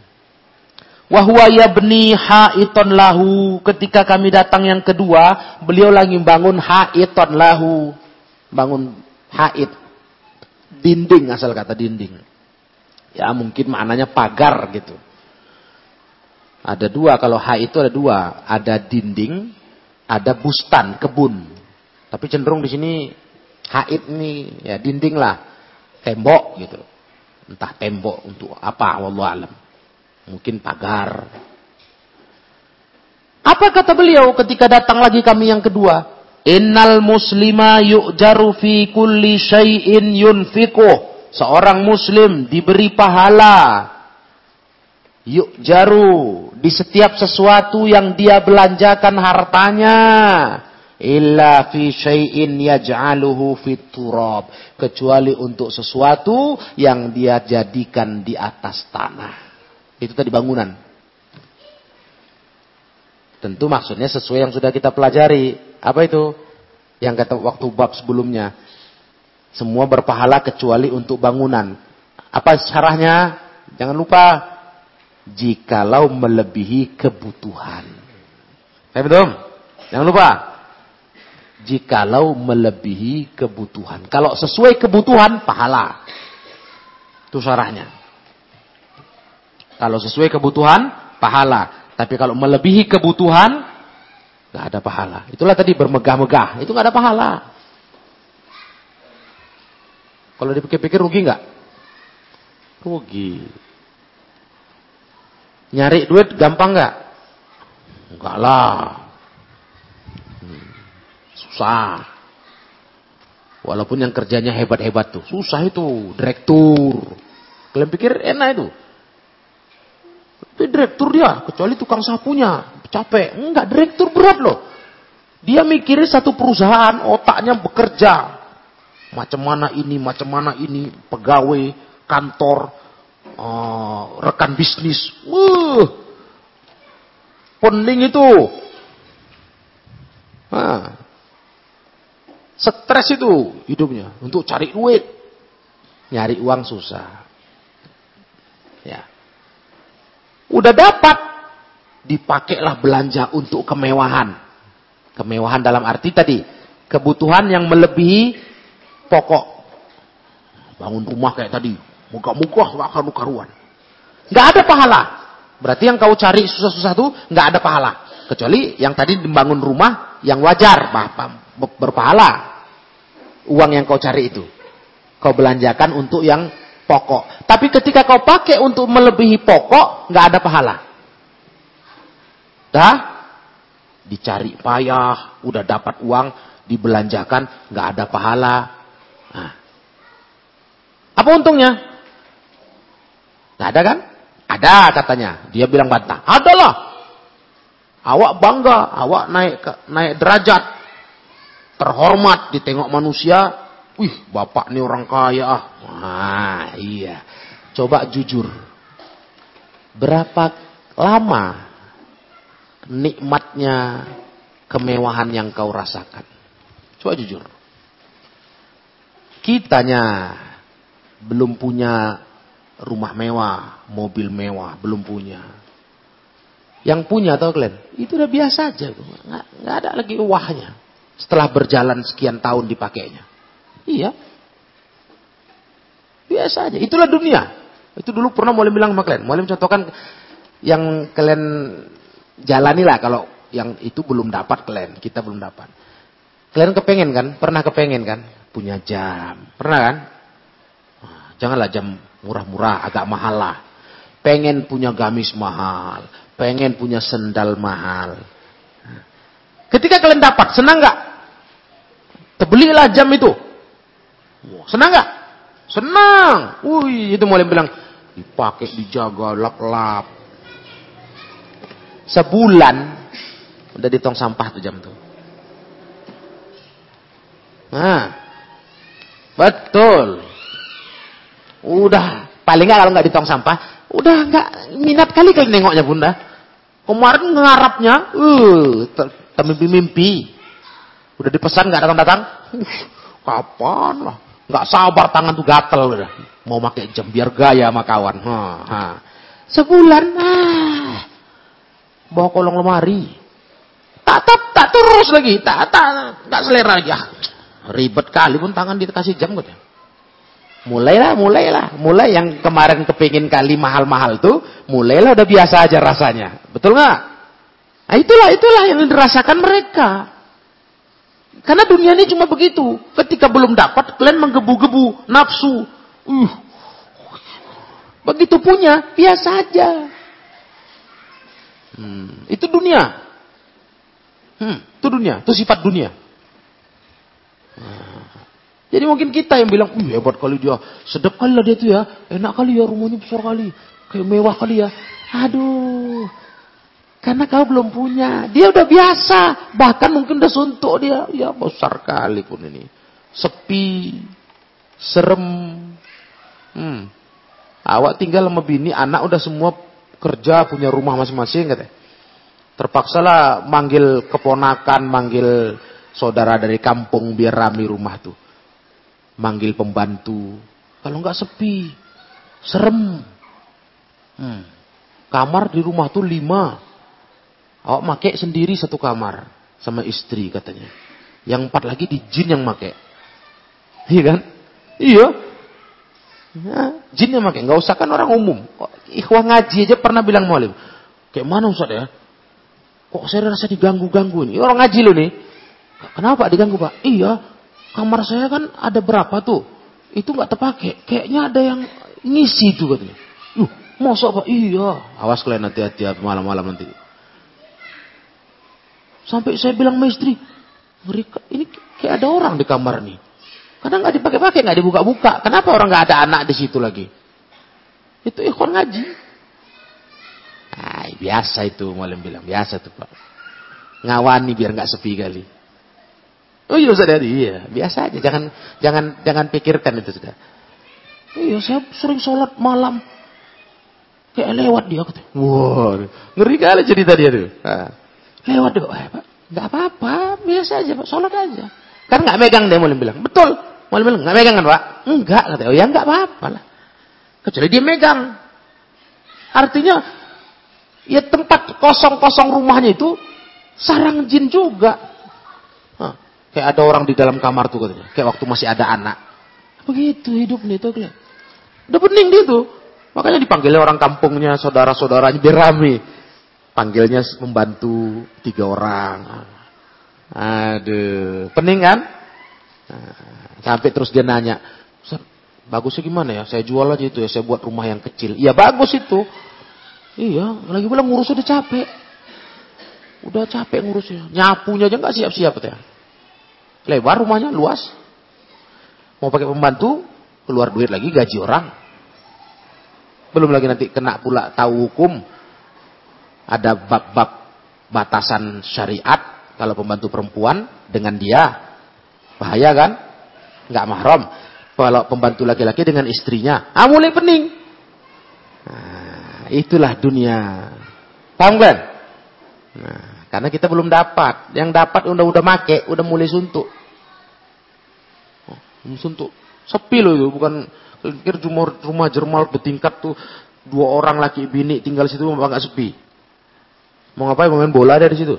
Wahwa yabni haiton lahu. Ketika kami datang yang kedua, beliau lagi bangun haiton lahu. Bangun hait. Dinding asal kata dinding. Ya mungkin maknanya pagar gitu. Ada dua, kalau hait itu ada dua. Ada dinding, ada bustan, kebun. Tapi cenderung di sini Haid ini ya dinding lah, tembok gitu. Entah tembok untuk apa, wallahu alam. Mungkin pagar. Apa kata beliau ketika datang lagi kami yang kedua? Innal muslima yu'jaru fi kulli syai'in yunfiquh. Seorang muslim diberi pahala. Yu'jaru di setiap sesuatu yang dia belanjakan hartanya illa fi syai'in yaj'aluhu fit turab. Kecuali untuk sesuatu yang dia jadikan di atas tanah. Itu tadi bangunan. Tentu maksudnya sesuai yang sudah kita pelajari. Apa itu? Yang kata waktu bab sebelumnya. Semua berpahala kecuali untuk bangunan. Apa syarahnya? Jangan lupa. Jikalau melebihi kebutuhan. Betul jangan lupa jikalau melebihi kebutuhan. Kalau sesuai kebutuhan, pahala. Itu syarahnya. Kalau sesuai kebutuhan, pahala. Tapi kalau melebihi kebutuhan, nggak ada pahala. Itulah tadi bermegah-megah. Itu nggak ada pahala. Kalau dipikir-pikir rugi nggak? Rugi. Nyari duit gampang nggak? Enggak lah. Susah. Walaupun yang kerjanya hebat-hebat tuh. Susah itu. Direktur. Kalian pikir enak itu? Itu direktur dia. Kecuali tukang sapunya. Capek. Enggak, direktur berat loh. Dia mikirin satu perusahaan. Otaknya bekerja. macam mana ini, macam mana ini, pegawai, kantor, uh, rekan bisnis. Uh, pening itu. Nah, stres itu hidupnya untuk cari duit. Nyari uang susah. Ya. Udah dapat, dipakailah belanja untuk kemewahan. Kemewahan dalam arti tadi, kebutuhan yang melebihi pokok. Bangun rumah kayak tadi, muka-muka gak akan karuan. Gak ada pahala. Berarti yang kau cari susah-susah itu gak ada pahala. Kecuali yang tadi membangun rumah yang wajar, berpahala. Uang yang kau cari itu. Kau belanjakan untuk yang pokok. Tapi ketika kau pakai untuk melebihi pokok, nggak ada pahala. Dah, dicari payah, udah dapat uang, dibelanjakan, nggak ada pahala. Nah. Apa untungnya? Nggak ada kan? Ada katanya. Dia bilang bantah. Adalah. Awak bangga, awak naik naik derajat, terhormat ditengok manusia, Wih, bapak ini orang kaya ah. Nah, iya. Coba jujur. Berapa lama nikmatnya kemewahan yang kau rasakan? Coba jujur. Kitanya belum punya rumah mewah, mobil mewah, belum punya. Yang punya tau kalian, itu udah biasa aja. Nggak, nggak ada lagi wahnya. Setelah berjalan sekian tahun dipakainya. Iya. Biasa aja. Itulah dunia. Itu dulu pernah mulai bilang sama kalian. Mulai mencontohkan yang kalian jalani lah kalau yang itu belum dapat kalian. Kita belum dapat. Kalian kepengen kan? Pernah kepengen kan? Punya jam. Pernah kan? Janganlah jam murah-murah, agak mahal lah. Pengen punya gamis mahal. Pengen punya sendal mahal. Ketika kalian dapat, senang nggak? Terbelilah jam itu. Senang nggak? Senang. Wih, itu mulai bilang dipakai, dijaga, lap-lap. Sebulan udah di tong sampah tuh jam tuh. Nah, betul. Udah paling nggak kalau nggak di tong sampah, udah nggak minat kali kali nengoknya bunda. Kemarin ngarapnya, uh, termimpi-mimpi. Udah dipesan nggak datang-datang. kapan lah? Nggak sabar tangan tuh gatel udah. Mau pakai jam biar gaya sama kawan. Ha, ha. Sebulan ah. Bawa kolong lemari. Tak tak tak terus lagi, tak tak tak selera lagi. Ah, ribet kali pun tangan dikasih jam gitu. Mulailah, mulailah. Mulai yang kemarin kepingin kali mahal-mahal tuh, mulailah udah biasa aja rasanya. Betul nggak? Nah, itulah itulah yang dirasakan mereka. Karena dunia ini cuma begitu. Ketika belum dapat, kalian menggebu-gebu, nafsu. Uh. Begitu punya, biasa aja. Hmm. Itu dunia. Hmm. Itu dunia, itu sifat dunia. Nah. Jadi mungkin kita yang bilang, uh hebat kali dia, sedap kali lah dia itu ya, enak kali ya, rumahnya besar kali, kayak mewah kali ya. Aduh, karena kau belum punya. Dia udah biasa. Bahkan mungkin udah suntuk dia. Ya besar kali pun ini. Sepi. Serem. Hmm. Awak tinggal sama bini, anak udah semua kerja, punya rumah masing-masing katanya. Terpaksalah manggil keponakan, manggil saudara dari kampung biar rame rumah tuh. Manggil pembantu. Kalau nggak sepi, serem. Hmm. Kamar di rumah tuh lima. Awak make sendiri satu kamar sama istri katanya. Yang empat lagi di jin yang make. Iya kan? Iya. Ya, jin yang make. Nggak usah kan orang umum. Ikhwah ngaji aja pernah bilang mualim. Kayak mana Ustaz ya? Kok saya rasa diganggu-ganggu ini? Orang ngaji loh nih. Kenapa diganggu Pak? Iya. Kamar saya kan ada berapa tuh? Itu nggak terpakai. Kayaknya ada yang ngisi tuh katanya. Uh, masa Pak? Iya. Awas kalian hati-hati malam-malam nanti. Sampai saya bilang sama istri, mereka ini kayak ada orang di kamar nih. Karena nggak dipakai-pakai, nggak dibuka-buka. Kenapa orang nggak ada anak di situ lagi? Itu ikhwan ngaji. Ay, biasa itu malam bilang, biasa tuh pak. Ngawani biar nggak sepi kali. Oh iya Ustaz iya, biasa aja, jangan jangan jangan pikirkan itu sudah. Iya, saya sering sholat malam. Kayak lewat dia. Wah, ngeri kali cerita dia tuh. Nah, lewat dia, eh, Pak. Gak apa-apa, biasa aja Pak, sholat aja. Kan nggak megang dia mulai bilang. Betul, mulai bilang nggak megang kan Pak? Enggak, katanya. Oh ya nggak apa-apa lah. Kecuali dia megang. Artinya, ya tempat kosong-kosong rumahnya itu sarang jin juga. Nah, kayak ada orang di dalam kamar tuh katanya. Kayak waktu masih ada anak. Begitu hidup nih tuh. Udah bening dia tuh. Makanya dipanggilnya orang kampungnya, saudara-saudaranya biar rame. Panggilnya membantu tiga orang. Aduh, pening kan? Nah, sampai terus dia nanya, bagusnya gimana ya? Saya jual aja itu ya, saya buat rumah yang kecil. Iya bagus itu. Iya, lagi bilang ngurus udah capek. Udah capek ngurusnya. Nyapunya aja nggak siap-siap ya. Lebar rumahnya, luas. Mau pakai pembantu, keluar duit lagi gaji orang. Belum lagi nanti kena pula tahu hukum ada bab-bab batasan syariat kalau pembantu perempuan dengan dia bahaya kan? Nggak mahram. Kalau pembantu laki-laki dengan istrinya ah mulai pening. Nah, itulah dunia. Paham kan? Nah, karena kita belum dapat. Yang dapat udah udah make udah mulai suntuk. Oh, suntuk. Sepi loh itu bukan kira rumah rumah jermal bertingkat tuh dua orang laki bini tinggal situ nggak sepi Mau ngapain? Mau main bola ada di situ.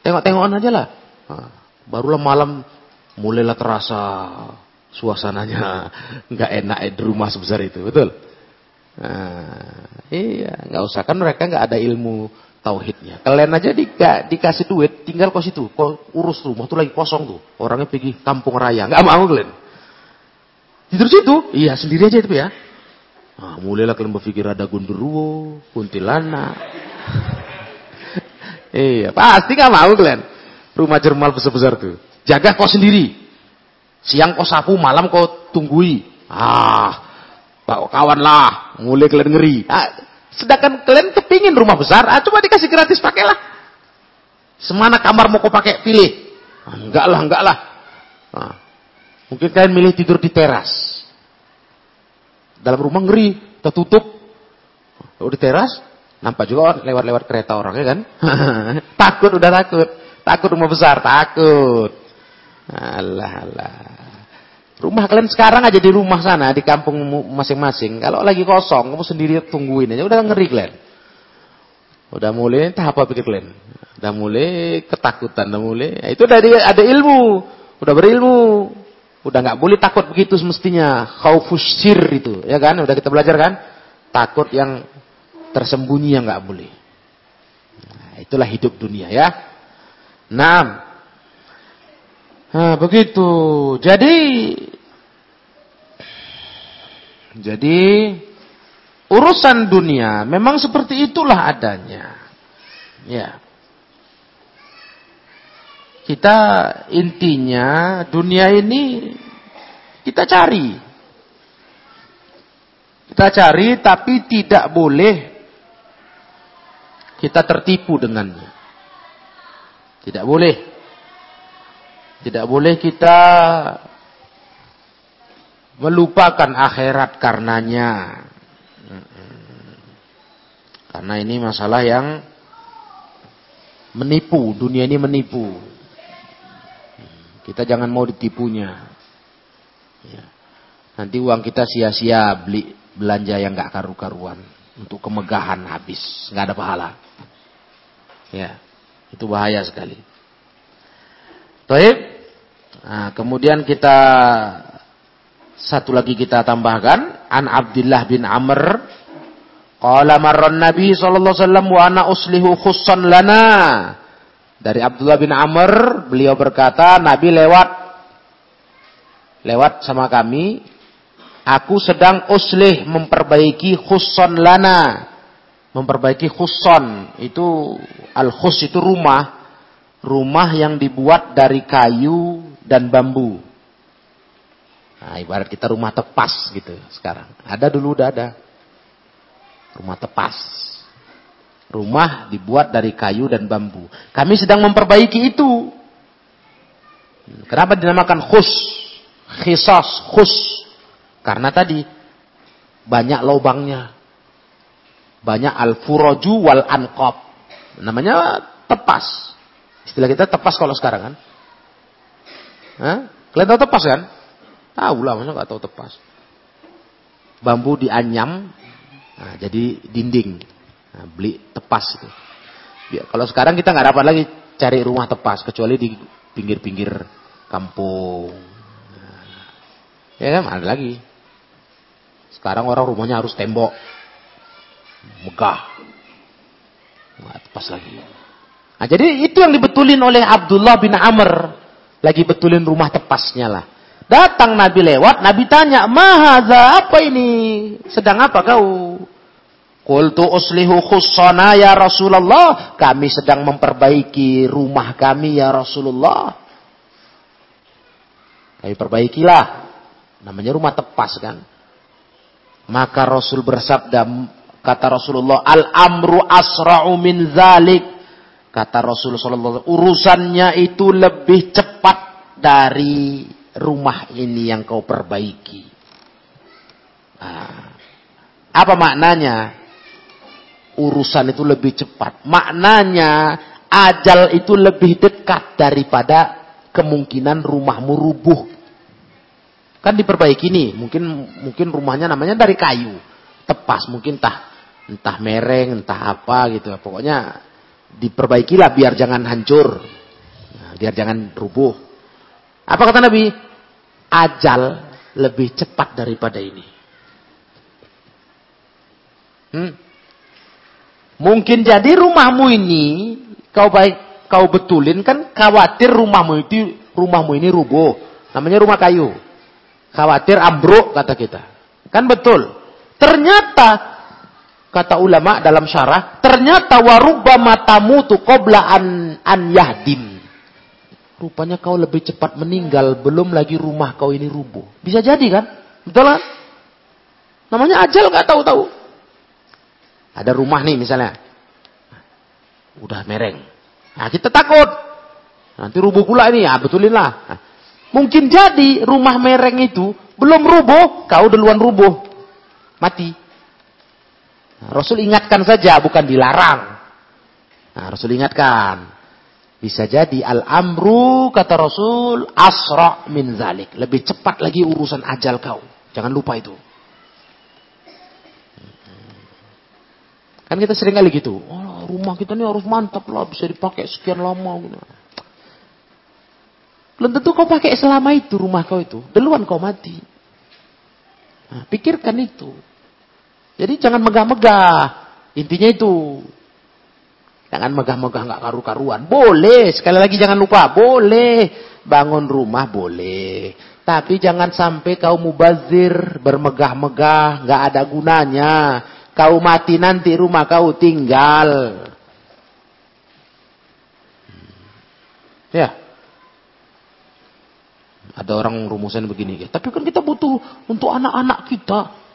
Tengok-tengokan aja lah. Nah, barulah malam mulailah terasa suasananya nggak enak di rumah sebesar itu, betul? Nah, iya, nggak usah kan mereka nggak ada ilmu tauhidnya. Kalian aja di, dikasih duit, tinggal kos itu, kau urus rumah tuh lagi kosong tuh. Orangnya pergi kampung raya, nggak mau kalian. Tidur situ, iya sendiri aja itu ya. Nah, mulailah kalian berpikir ada gundurwo, kuntilanak. Iya, pasti nggak mau kalian. Rumah jermal besar-besar tuh. Jaga kau sendiri. Siang kau sapu, malam kau tunggui. Ah, pak kawan lah, mulai kalian ngeri. Ah, sedangkan kalian kepingin rumah besar, ah, coba dikasih gratis pakailah. Semana kamar mau kau pakai pilih. Ah, enggak lah, enggak lah. Ah, mungkin kalian milih tidur di teras. Dalam rumah ngeri, tertutup. Kalau di teras, Nampak juga lewat-lewat kereta orang ya kan? takut udah takut. Takut rumah besar, takut. Allah Allah. Rumah kalian sekarang aja di rumah sana, di kampung masing-masing. Kalau lagi kosong, kamu sendiri tungguin aja. Udah ngeri kalian. Udah mulai, tahap apa pikir kalian? Udah mulai ketakutan, udah mulai. Ya, itu dari ada ilmu. Udah berilmu. Udah nggak boleh takut begitu semestinya. Khaufus sir itu, ya kan? Udah kita belajar kan? Takut yang tersembunyi yang nggak boleh. Nah, itulah hidup dunia ya. Nah, nah begitu. Jadi, jadi urusan dunia memang seperti itulah adanya. Ya. Kita intinya dunia ini kita cari. Kita cari tapi tidak boleh kita tertipu dengannya. Tidak boleh. Tidak boleh kita melupakan akhirat karenanya. Karena ini masalah yang menipu, dunia ini menipu. Kita jangan mau ditipunya. Ya. Nanti uang kita sia-sia beli belanja yang gak karu-karuan untuk kemegahan habis, nggak ada pahala. Ya, itu bahaya sekali. Baik. Nah, kemudian kita satu lagi kita tambahkan an Abdullah bin Amr qala marran Nabi sallallahu alaihi wasallam wa ana uslihu khussan lana. Dari Abdullah bin Amr beliau berkata Nabi lewat lewat sama kami Aku sedang uslih memperbaiki khuson lana. Memperbaiki khuson. Itu al-khus itu rumah. Rumah yang dibuat dari kayu dan bambu. Nah, ibarat kita rumah tepas gitu sekarang. Ada dulu udah ada. Rumah tepas. Rumah dibuat dari kayu dan bambu. Kami sedang memperbaiki itu. Kenapa dinamakan khus? Khisas, khus. Karena tadi banyak lubangnya. Banyak al-furaju wal anqab. Namanya tepas. Istilah kita tepas kalau sekarang kan. Hah? Kalian tahu tepas kan? Tahu lah, masa nggak tahu tepas. Bambu dianyam, nah, jadi dinding. Nah, beli tepas itu. Kalau sekarang kita nggak dapat lagi cari rumah tepas kecuali di pinggir-pinggir kampung. Nah, ya kan ada lagi. Sekarang orang rumahnya harus tembok. Nggak tepas lagi. Nah, jadi itu yang dibetulin oleh Abdullah bin Amr. Lagi betulin rumah tepasnya lah. Datang Nabi lewat, Nabi tanya, Mahaza apa ini? Sedang apa kau? Qultu uslihu khussana ya Rasulullah. Kami sedang memperbaiki rumah kami ya Rasulullah. Kami perbaikilah. Namanya rumah tepas kan. Maka Rasul bersabda, kata Rasulullah, Al-amru asra'u min zalik. Kata Rasulullah urusannya itu lebih cepat dari rumah ini yang kau perbaiki. Nah, apa maknanya? urusan itu lebih cepat. Maknanya ajal itu lebih dekat daripada kemungkinan rumahmu rubuh. Kan diperbaiki nih, mungkin mungkin rumahnya namanya dari kayu, tepas, mungkin entah entah mereng, entah apa gitu. Pokoknya diperbaikilah biar jangan hancur, nah, biar jangan rubuh. Apa kata Nabi? Ajal lebih cepat daripada ini. Hmm? Mungkin jadi rumahmu ini kau baik kau betulin kan khawatir rumahmu itu rumahmu ini rubuh. Namanya rumah kayu. Khawatir ambruk kata kita. Kan betul. Ternyata kata ulama dalam syarah, ternyata warubba matamu tu qabla an an yahdim. Rupanya kau lebih cepat meninggal belum lagi rumah kau ini rubuh. Bisa jadi kan? Betul kan? Namanya ajal nggak tahu-tahu. Ada rumah nih misalnya. Udah mereng. Nah kita takut. Nanti rubuh pula ini. Ya betulin lah. Nah, mungkin jadi rumah mereng itu belum rubuh. Kau duluan rubuh. Mati. Nah, Rasul ingatkan saja. Bukan dilarang. Nah, Rasul ingatkan. Bisa jadi al-amru kata Rasul asra min zalik. Lebih cepat lagi urusan ajal kau. Jangan lupa itu. Kan kita sering kali gitu. Oh, rumah kita ini harus mantap lah, bisa dipakai sekian lama. Gitu. Belum tentu kau pakai selama itu rumah kau itu. Duluan kau mati. Nah, pikirkan itu. Jadi jangan megah-megah. Intinya itu. Jangan megah-megah nggak karu-karuan. Boleh. Sekali lagi jangan lupa. Boleh. Bangun rumah boleh. Tapi jangan sampai kau mubazir. Bermegah-megah. nggak ada gunanya. Kau mati nanti rumah kau tinggal. Ya. Ada orang rumusan begini. Ya, tapi kan kita butuh untuk anak-anak kita.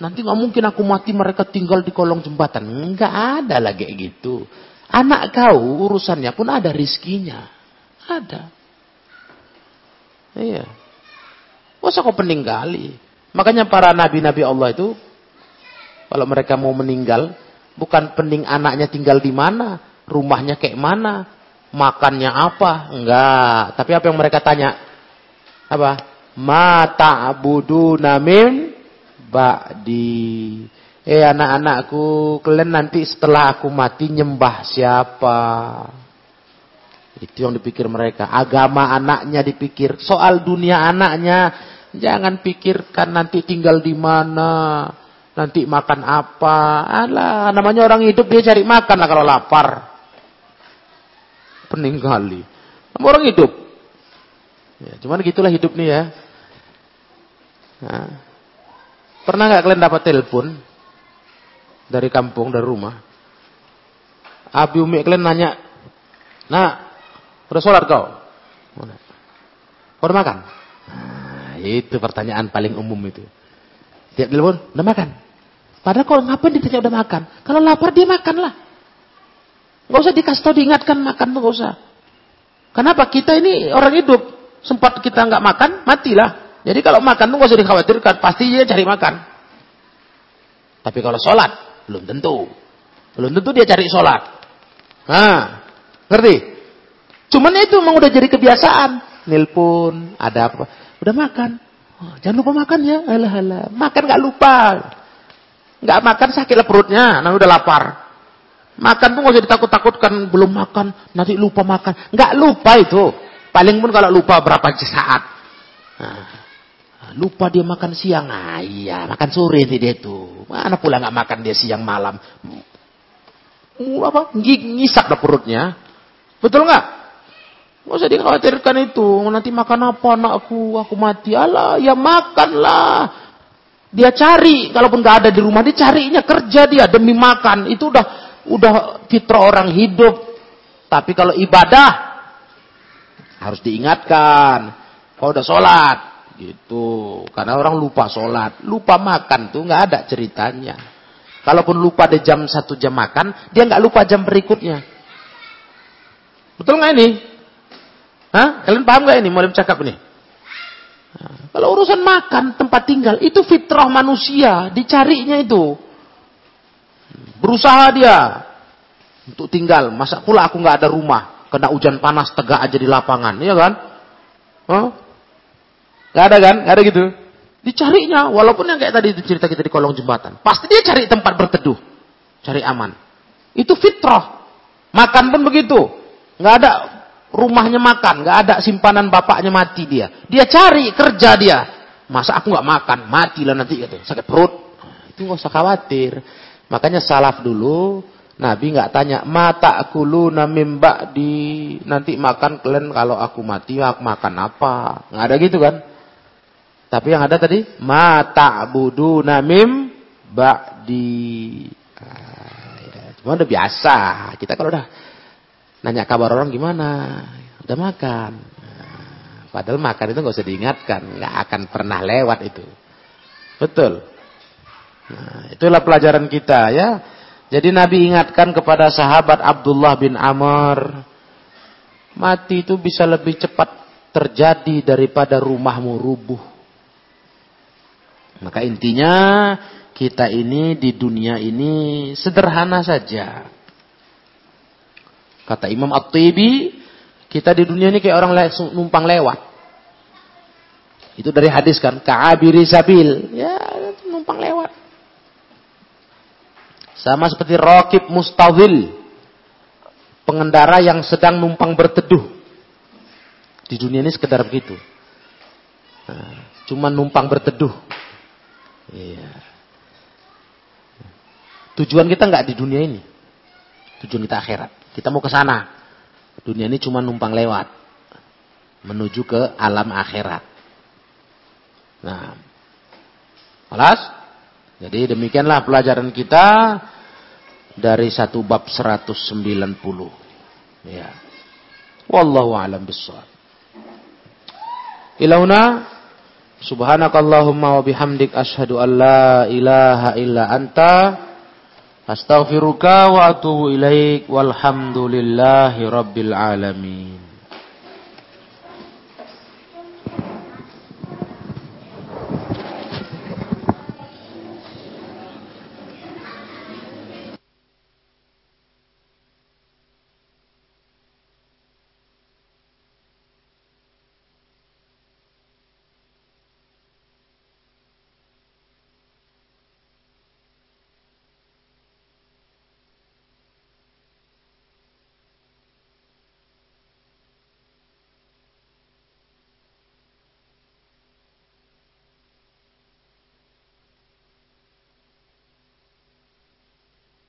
Nanti nggak mungkin aku mati mereka tinggal di kolong jembatan. Enggak ada lagi gitu. Anak kau urusannya pun ada rizkinya. Ada. Iya. Masa kau peninggali? Makanya para nabi-nabi Allah itu kalau mereka mau meninggal, bukan penting anaknya tinggal di mana, rumahnya kayak mana, makannya apa, enggak. Tapi apa yang mereka tanya? Apa? Mata budu namin ba'di. Eh anak-anakku, kalian nanti setelah aku mati nyembah siapa? Itu yang dipikir mereka. Agama anaknya dipikir. Soal dunia anaknya, jangan pikirkan nanti tinggal di mana Nanti makan apa? Alah, namanya orang hidup dia cari makan lah kalau lapar. Pening kali. Nama orang hidup. Ya, cuman gitulah hidup nih ya. Nah. Pernah nggak kalian dapat telepon dari kampung dari rumah? Abi Umi kalian nanya, nah, udah sholat kau? Kau udah makan? Nah, itu pertanyaan paling umum itu. Tiap telepon, udah makan. Padahal kalau ngapain ditanya udah makan? Kalau lapar dia makan lah. Gak usah dikasih tau diingatkan makan tuh gak usah. Kenapa? Kita ini orang hidup. Sempat kita nggak makan, matilah. Jadi kalau makan tuh nggak usah dikhawatirkan. Pasti dia cari makan. Tapi kalau sholat, belum tentu. Belum tentu dia cari sholat. Nah, ngerti? Cuman itu memang udah jadi kebiasaan. Nelpon, ada apa. Udah makan. Oh, jangan lupa makan ya. Alah, alah. Makan nggak lupa. Nggak makan sakitlah perutnya. Nah udah lapar. Makan tuh nggak usah ditakut-takutkan. Belum makan, nanti lupa makan. Nggak lupa itu. Paling pun kalau lupa berapa saat. Nah, lupa dia makan siang. Nah, iya, makan sore nanti dia itu. Mana pula nggak makan dia siang malam. Uh, apa? Ngisap dah perutnya. Betul nggak? Nggak usah dikhawatirkan itu. Nanti makan apa anakku? Aku mati. Allah, ya makanlah. Dia cari, kalaupun nggak ada di rumah, dia carinya kerja dia demi makan. Itu udah udah fitrah orang hidup. Tapi kalau ibadah harus diingatkan. Kalau udah sholat, gitu. Karena orang lupa sholat, lupa makan tuh nggak ada ceritanya. Kalaupun lupa di jam satu jam makan, dia nggak lupa jam berikutnya. Betul nggak ini? Hah? Kalian paham nggak ini? Mau cakap ini? Nah, kalau urusan makan, tempat tinggal, itu fitrah manusia, dicarinya itu. Berusaha dia untuk tinggal. Masa pula aku nggak ada rumah kena hujan panas tegak aja di lapangan, iya kan? Huh? Gak ada kan? Gak ada gitu. Dicarinya, walaupun yang kayak tadi cerita kita di kolong jembatan. Pasti dia cari tempat berteduh. Cari aman. Itu fitrah. Makan pun begitu. Gak ada rumahnya makan. Gak ada simpanan bapaknya mati dia. Dia cari kerja dia. Masa aku gak makan? Matilah nanti gitu. Sakit perut. Itu gak usah khawatir. Makanya salaf dulu Nabi nggak tanya mata kulu namimba di nanti makan kalian kalau aku mati aku makan apa nggak ada gitu kan tapi yang ada tadi mata budu namim di ah, cuma udah biasa. Kita kalau udah nanya kabar orang gimana? Udah makan. Nah, padahal makan itu nggak usah diingatkan. Nggak akan pernah lewat itu. Betul. Nah, itulah pelajaran kita ya. Jadi Nabi ingatkan kepada sahabat Abdullah bin Amr, mati itu bisa lebih cepat terjadi daripada rumahmu rubuh. Maka intinya kita ini di dunia ini sederhana saja. Kata Imam At-Tibi, kita di dunia ini kayak orang numpang lewat. Itu dari hadis kan, ka'abiri sabil. Ya, numpang lewat. Sama seperti rokib mustawil. Pengendara yang sedang numpang berteduh. Di dunia ini sekedar begitu. Nah, cuma numpang berteduh. Iya. Tujuan kita nggak di dunia ini. Tujuan kita akhirat. Kita mau ke sana. Dunia ini cuma numpang lewat. Menuju ke alam akhirat. Nah. Malas? Jadi demikianlah pelajaran kita dari satu bab 190. Ya. Wallahu a'lam bissawab. Ilauna subhanakallahumma wa bihamdik asyhadu an la ilaha illa anta astaghfiruka wa atubu ilaik walhamdulillahi rabbil alamin.